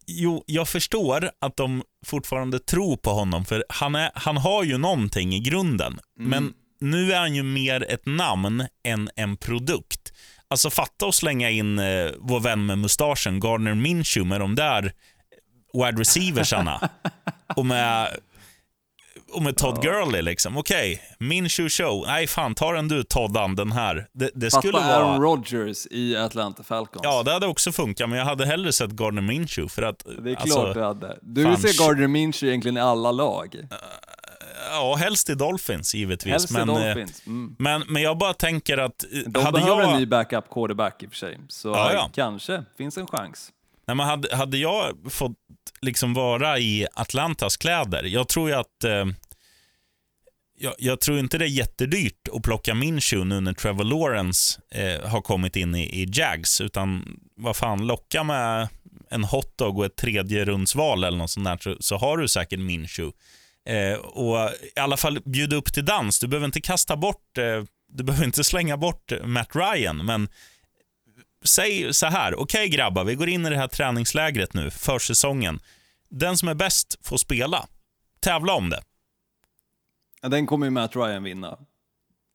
Speaker 1: jo, jag förstår att de fortfarande tror på honom, för han, är, han har ju någonting i grunden. Men nu är han ju mer ett namn än en produkt. Alltså fatta att slänga in eh, vår vän med mustaschen, Gardner Minshew, med de där wide receiversarna. och med, och med Todd Gurley liksom. Okej, Minshew show. Nej fan, ta den du Toddan, den här. Det, det skulle
Speaker 2: Aaron
Speaker 1: vara...
Speaker 2: Rodgers i Atlanta Falcons.
Speaker 1: Ja, det hade också funkat, men jag hade hellre sett Gardner Minshew för att...
Speaker 2: det är klart
Speaker 1: alltså,
Speaker 2: du hade. Du
Speaker 1: fan,
Speaker 2: vill se. Gardner Minshew egentligen i alla lag.
Speaker 1: Ja, helst i Dolphins givetvis.
Speaker 2: Helst
Speaker 1: men, eh,
Speaker 2: Dolphins. Mm.
Speaker 1: men, men jag bara tänker att... eh,
Speaker 2: De
Speaker 1: hade
Speaker 2: behöver
Speaker 1: jag,
Speaker 2: en ny backup quarterback i och för sig, så
Speaker 1: Ja, ja.
Speaker 2: kanske finns en chans.
Speaker 1: Nej, men hade, hade jag fått liksom vara i Atlantas kläder, jag tror ju att... Eh, jag, jag tror inte det är jättedyrt att plocka Minshew nu när Trevor Lawrence eh, har kommit in i, i Jags, utan vad fan, locka med en hotdog och ett tredje rundsval eller något sånt där, så, så har du säkert Minshew. Eh, och i alla fall bjuda upp till dans. Du behöver inte kasta bort, eh, du behöver inte slänga bort Matt Ryan, men säg så här, okej grabbar, vi går in i det här träningslägret nu, försäsongen. Den som är bäst får spela. Tävla om det.
Speaker 2: Ja, Den kommer ju Matt Ryan vinna.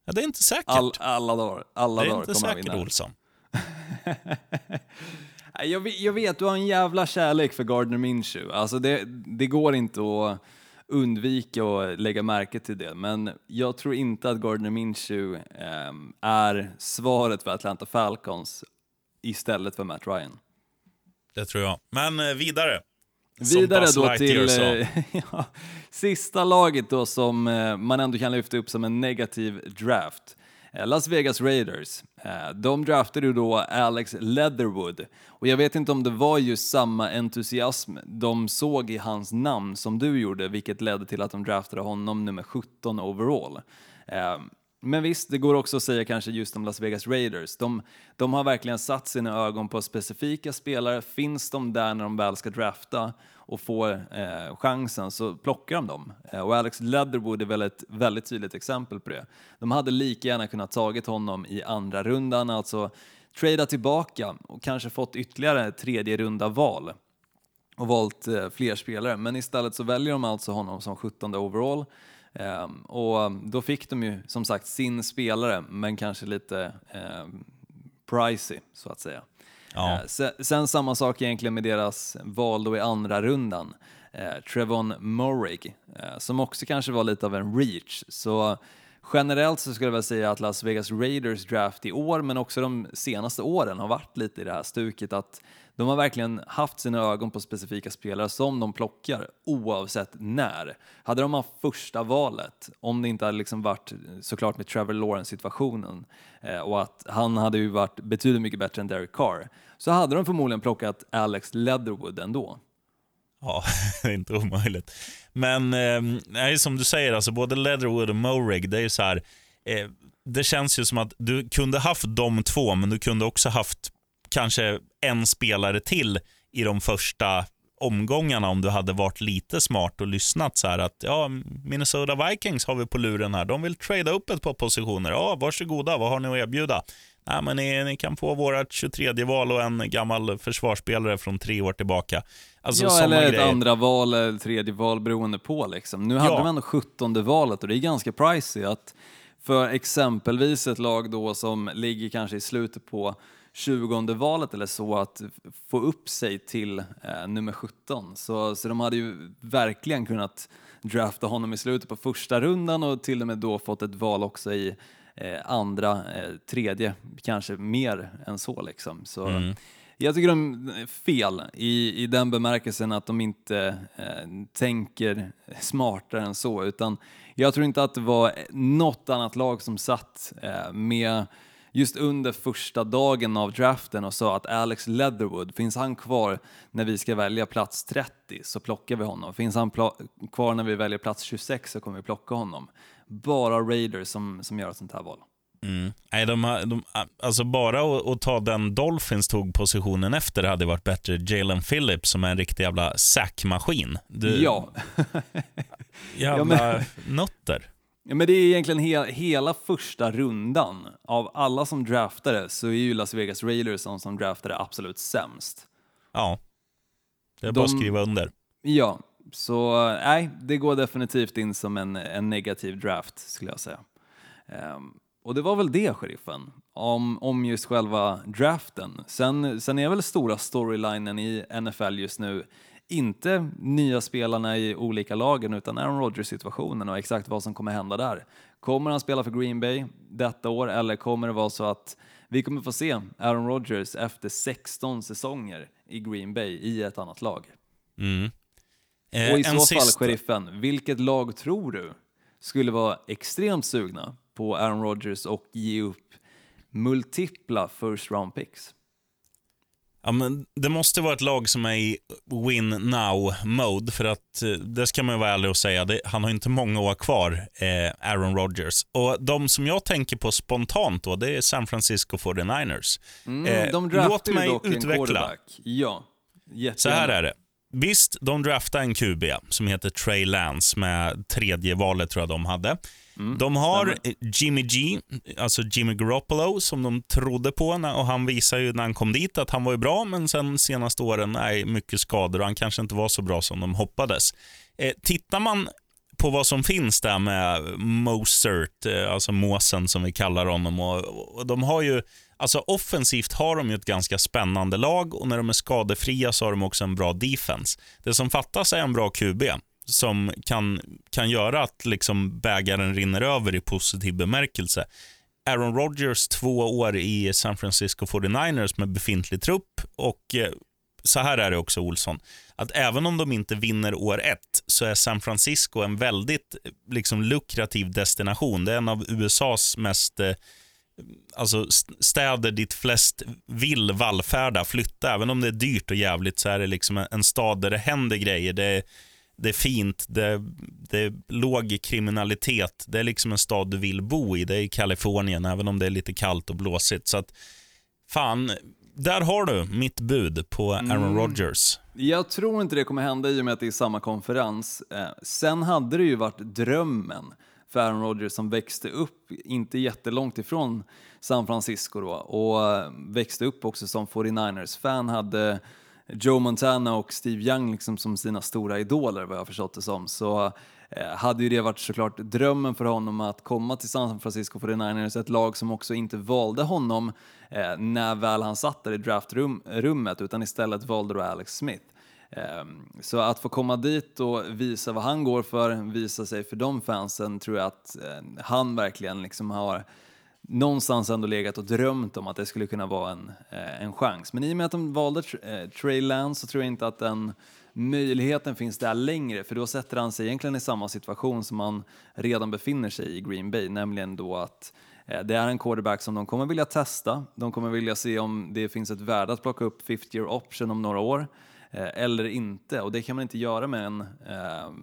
Speaker 1: Ja, det är inte säkert.
Speaker 2: All, alla dagar, alla
Speaker 1: det är
Speaker 2: dagar
Speaker 1: inte
Speaker 2: kommer han
Speaker 1: säkert,
Speaker 2: vinna.
Speaker 1: Olsson.
Speaker 2: Nej, Jag vet, jag vet, du har en jävla kärlek för Gardner Minshew. Alltså det, det går inte att undvika att lägga märke till det, men jag tror inte att Gardner Minshew ehm, är svaret för Atlanta Falcons istället för Matt Ryan.
Speaker 1: Det tror jag. Men eh, vidare.
Speaker 2: Vidare då till eh, ja, sista laget då som eh, man ändå kan lyfta upp som en negativ draft. Las Vegas Raiders. De draftade ju då Alex Leatherwood och jag vet inte om det var just samma entusiasm de såg i hans namn som du gjorde, vilket ledde till att de draftade honom nummer 17 overall. Men visst, det går också att säga kanske just om Las Vegas Raiders. De, de har verkligen satt sina ögon på specifika spelare. Finns de där när de väl ska drafta och får eh, chansen så plockar de dem. Eh, och Alex Leatherwood är väl ett väldigt tydligt exempel på det. De hade lika gärna kunnat tagit honom i andra rundan, alltså trada tillbaka och kanske fått ytterligare tredje runda val och valt eh, fler spelare. Men istället så väljer de alltså honom som 17 overall. Ehm, och då fick de ju som sagt sin spelare, men kanske lite ehm, pricey så att säga.
Speaker 1: Ja.
Speaker 2: Eh, se- sen samma sak egentligen med deras val då i andra rundan. Trevon Morig, som också kanske var lite av en reach. Så generellt så skulle jag väl säga att Las Vegas Raiders draft i år, men också de senaste åren har varit lite i det här stuket att de har verkligen haft sina ögon på specifika spelare som de plockar oavsett när. Hade de haft första valet, om det inte hade liksom varit såklart med Trevor Lawrence-situationen eh, och att han hade ju varit betydligt mycket bättre än Derek Carr, så hade de förmodligen plockat Alex Leatherwood ändå.
Speaker 1: Ja, det är inte omöjligt. Men eh, som du säger, alltså både Leatherwood och Morig, det är ju så här, eh, det känns ju som att du kunde haft de två, men du kunde också haft kanske en spelare till i de första omgångarna om du hade varit lite smart och lyssnat så här att ja, Minnesota Vikings har vi på luren här. De vill trada upp ett par positioner. Ja, varsågoda, vad har ni att erbjuda? Nej, men ni, ni kan få vårt 23 val och en gammal försvarsspelare från tre år tillbaka.
Speaker 2: Alltså, ja, eller ett andra val eller tredje val beroende på. Liksom. Nu hade ja. de ändå 17 valet och det är ganska pricey att för exempelvis ett lag då som ligger kanske i slutet på 20 valet eller så att få upp sig till eh, nummer 17. Så, så de hade ju verkligen kunnat drafta honom i slutet på första rundan och till och med då fått ett val också i eh, andra, eh, tredje, kanske mer än så liksom. Så mm. Jag tycker de är fel i, i den bemärkelsen att de inte eh, tänker smartare än så, utan jag tror inte att det var något annat lag som satt eh, med just under första dagen av draften och sa att Alex Leatherwood, finns han kvar när vi ska välja plats 30 så plockar vi honom. Finns han kvar när vi väljer plats 26 så kommer vi plocka honom. Bara Raiders som, som gör ett sånt här val.
Speaker 1: Mm. Nej, de, de, alltså bara att, att, ta den Dolphins tog positionen efter hade varit bättre. Jalen Phillips som är en riktig jävla sackmaskin.
Speaker 2: Ja.
Speaker 1: jävla ja, men... nötter.
Speaker 2: Ja, men det är egentligen he hela första rundan. Av alla som draftade så är ju Las Vegas Raiders de som draftade absolut sämst.
Speaker 1: Ja, det är de, bara att skriva under.
Speaker 2: Ja, så nej, det går definitivt in som en, en negativ draft skulle jag säga. Um, och det var väl det, sheriffen, om, om just själva draften. Sen, sen är väl stora storylinen i NFL just nu inte nya spelarna i olika lagen utan Aaron Rodgers-situationen och exakt vad som kommer hända där. Kommer han spela för Green Bay detta år eller kommer det vara så att vi kommer få se Aaron Rodgers efter 16 säsonger i Green Bay i ett annat lag?
Speaker 1: Mm.
Speaker 2: Eh, och i så fall, sista... sheriffen, vilket lag tror du skulle vara extremt sugna på Aaron Rodgers och ge upp multipla first round picks?
Speaker 1: Ja, men det måste vara ett lag som är i win now-mode, för att eh, det ska man ju vara ärlig och säga, det, han har inte många år kvar, eh, Aaron Rodgers. Och de som jag tänker på spontant då, det är San Francisco 49ers.
Speaker 2: Mm, eh, de låt mig dock utveckla. Ja,
Speaker 1: jättegärna. Så här är det. Visst, de draftade en QB som heter Trey Lance med tredje valet tror jag de hade. Mm, de har. Jimmy G, alltså Jimmy Garoppolo, som de trodde på och han visade ju när han kom dit att han var ju bra, men sen senaste åren är mycket skador och han kanske inte var så bra som de hoppades. Eh, tittar man på vad som finns där med Mozart, eh, alltså måsen som vi kallar honom, och, och de har ju Alltså offensivt har de ju ett ganska spännande lag och när de är skadefria så har de också en bra defense. Det som fattas är en bra QB som kan, kan göra att liksom bägaren rinner över i positiv bemärkelse. Aaron Rodgers två år i San Francisco 49ers med befintlig trupp och eh, så här är det också Olsson, att även om de inte vinner år ett så är San Francisco en väldigt eh, liksom, lukrativ destination. Det är en av USAs mest eh, alltså städer dit flest vill vallfärda, flytta. Även om det är dyrt och jävligt så är det liksom en stad där det händer grejer. Det är, det är fint, det, det är låg kriminalitet. Det är liksom en stad du vill bo i. Det är i Kalifornien, även om det är lite kallt och blåsigt. Så att, fan, där har du mitt bud på Aaron mm. Rodgers.
Speaker 2: Jag tror inte det kommer hända i och med att det är samma konferens. Eh, sen hade det ju varit drömmen för Aaron Rodgers som växte upp, inte jättelångt ifrån San Francisco då, och eh, växte upp också som 49ers-fan, hade Joe Montana och Steve Young liksom som sina stora idoler vad jag förstått det som. Så eh, hade ju det varit såklart drömmen för honom att komma till San Francisco 49ers, ett lag som också inte valde honom eh, när väl han satt där i draftrummet utan istället valde då Alex Smith. Ehm, så att få komma dit och visa vad han går för, visa sig för de fansen, tror jag att eh, han verkligen liksom har någonstans ändå legat och drömt om att det skulle kunna vara en, eh, en chans. Men i och med att de valde eh, Trey Lance så tror jag inte att den möjligheten finns där längre, för då sätter han sig egentligen i samma situation som han redan befinner sig i Green Bay, nämligen då att eh, det är en quarterback som de kommer vilja testa, de kommer vilja se om det finns ett värde att plocka upp 50 year option om några år, eh, eller inte. Och det kan man inte göra med, en,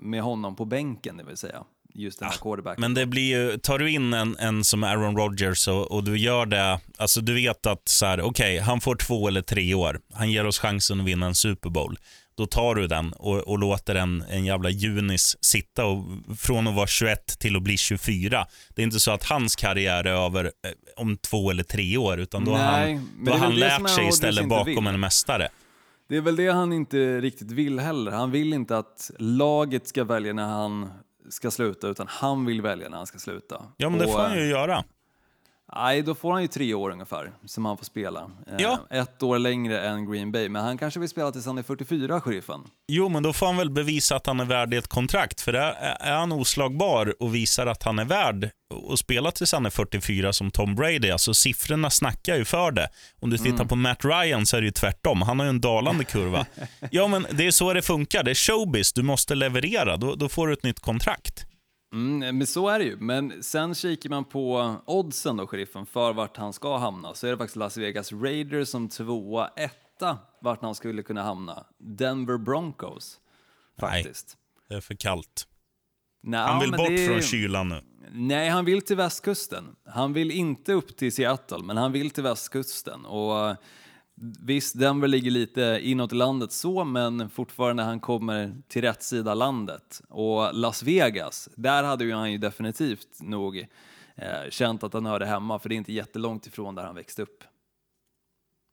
Speaker 2: med honom på bänken, det vill säga. Just den här quarterbacken.
Speaker 1: Men det blir ju, tar du in en, en som Aaron Rodgers och, och du gör det, alltså du vet att så här, okej, han får två eller tre år. Han ger oss chansen att vinna en Super Bowl. Då tar du den och, och låter en, en jävla junis sitta och, från att vara 21 till att bli 24. Det är inte så att hans karriär är över eh, om två eller tre år, utan då har
Speaker 2: Nej,
Speaker 1: han, då har han
Speaker 2: det som
Speaker 1: lärt sig istället bakom
Speaker 2: vill.
Speaker 1: en mästare.
Speaker 2: Det är väl det han inte riktigt vill heller. Han vill inte att laget ska välja när han ska sluta, utan han vill välja när han ska sluta.
Speaker 1: Ja, men det får han ju göra.
Speaker 2: Nej, då får han ju tre år ungefär som han får spela. Eh,
Speaker 1: Ja.
Speaker 2: Ett år längre än Green Bay, men han kanske vill spela tills han är 44, sheriffen.
Speaker 1: Jo, men då får han väl bevisa att han är värd ett kontrakt. För är, är han oslagbar och visar att han är värd att spela tills han är 44 som Tom Brady, alltså siffrorna snackar ju för det. Om du tittar
Speaker 2: Mm.
Speaker 1: på Matt Ryan så är det ju tvärtom. Han har ju en dalande kurva. ja, men det är så det funkar. Det är showbiz. Du måste leverera. Då, då får du ett nytt kontrakt.
Speaker 2: Mm, men så är det ju. Men sen kikar man på oddsen då, sheriffen, för vart han ska hamna. Så är det faktiskt Las Vegas Raiders som tvåa, etta vart han skulle kunna hamna. Denver Broncos,
Speaker 1: Nej.
Speaker 2: faktiskt.
Speaker 1: Det är för kallt.
Speaker 2: Nej,
Speaker 1: Han vill bort
Speaker 2: är-
Speaker 1: från kylan nu.
Speaker 2: Nej, han vill till västkusten. Han vill inte upp till Seattle, men han vill till västkusten. Och visst, Denver ligger lite inåt landet så, men fortfarande han kommer till rätt sida landet. Och Las Vegas, där hade ju han ju definitivt nog eh, känt att han hörde hemma, för det är inte jättelångt ifrån där han växte upp.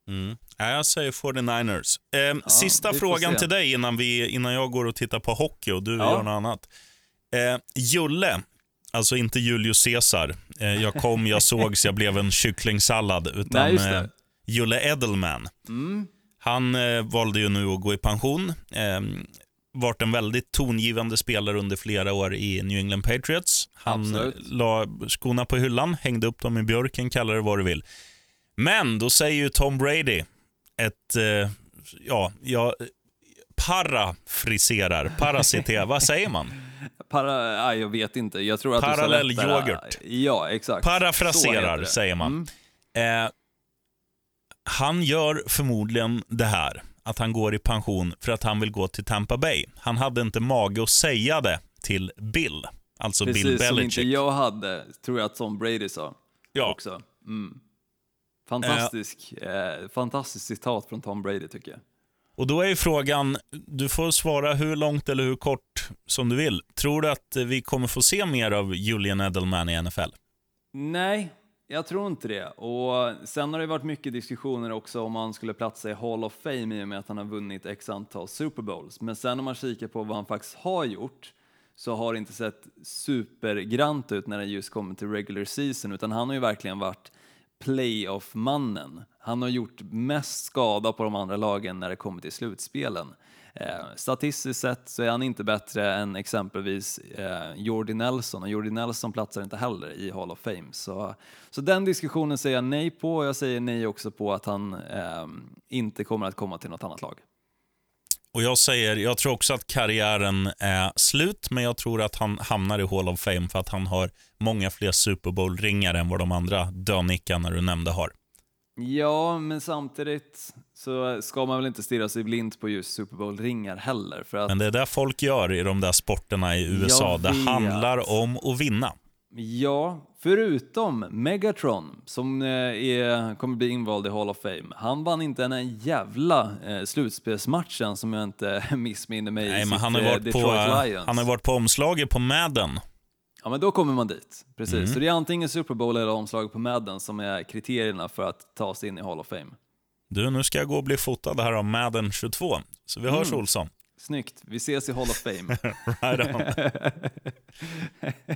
Speaker 1: Mm. Ja, jag säger 49ers. Eh, sista
Speaker 2: vi får
Speaker 1: frågan till dig innan, vi, innan jag går och tittar på hockey och du
Speaker 2: Ja.
Speaker 1: gör något annat. Eh, Julle, alltså inte Julius Caesar. Eh, jag kom, jag sågs, jag blev en kycklingsallad. Utan
Speaker 2: Nej,
Speaker 1: Julle Edelman.
Speaker 2: Mm.
Speaker 1: Han eh, valde ju nu att gå i pension. Eh, varit en väldigt tongivande spelare under flera år i New England Patriots. Han
Speaker 2: Absolut.
Speaker 1: eh, la skorna på hyllan, hängde upp dem i björken, kallar det vad du vill. Men då säger ju Tom Brady ett, eh, ja, jag parafriserar, parasiterar, vad säger man?
Speaker 2: Para, nej, jag vet inte. Jag tror att
Speaker 1: Parallell yoghurt.
Speaker 2: Ja, exakt.
Speaker 1: Parafraserar, säger man.
Speaker 2: Mm.
Speaker 1: Eh, han gör förmodligen det här, att han går i pension för att han vill gå till Tampa Bay. Han hade inte mage att säga det till Bill, alltså Bill
Speaker 2: Precis som
Speaker 1: Belichick.
Speaker 2: inte jag hade, tror jag att Tom Brady sa.
Speaker 1: Ja.
Speaker 2: också. Mm. Fantastisk, eh, fantastiskt citat från Tom Brady tycker jag.
Speaker 1: Och då är ju frågan, du får svara hur långt eller hur kort som du vill. Tror du att vi kommer få se mer av Julian Edelman i NFL?
Speaker 2: Nej, jag tror inte det. Och sen har det varit mycket diskussioner också om han skulle platsa i Hall of Fame i och med att han har vunnit x antal Super Bowls. Men sen om man kikar på vad han faktiskt har gjort så har det inte sett supergrant ut när det just kommer till regular season, utan han har ju verkligen varit playoff-mannen. Han har gjort mest skada på de andra lagen när det kommer till slutspelen. Eh, statistiskt sett så är han inte bättre än exempelvis eh, Jordi Nelson och Jordi Nelson platsar inte heller i Hall of Fame. Så, så den diskussionen säger jag nej på och jag säger nej också på att han eh, inte kommer att komma till något annat lag.
Speaker 1: Och jag säger, jag tror också att karriären är slut, men jag tror att han hamnar i Hall of Fame för att han har många fler Super Bowl-ringar än vad de andra dönickarna du nämnde har.
Speaker 2: Ja, men samtidigt så ska man väl inte stirra sig blind på just Super Bowl-ringar heller. För att,
Speaker 1: Men det är det folk gör i de där sporterna i USA. Det handlar om att vinna.
Speaker 2: Ja, förutom Megatron som eh, är, kommer bli invald i Hall of Fame. Han vann inte här jävla eh, slutspelsmatchen som jag inte missminner mig
Speaker 1: Nej,
Speaker 2: i
Speaker 1: men han har
Speaker 2: eh,
Speaker 1: varit på,
Speaker 2: Detroit Lions.
Speaker 1: han har varit på omslaget på Madden.
Speaker 2: Ja, men då kommer man dit. Precis.
Speaker 1: Mm.
Speaker 2: Så det är antingen Super Bowl eller omslag på Madden som är kriterierna för att ta sig in i Hall of Fame.
Speaker 1: Du, nu ska jag gå och bli fotad här av Madden 22. Så vi hörs
Speaker 2: Mm.
Speaker 1: Olsson.
Speaker 2: Snyggt, vi ses i Hall of Fame.
Speaker 1: Right on.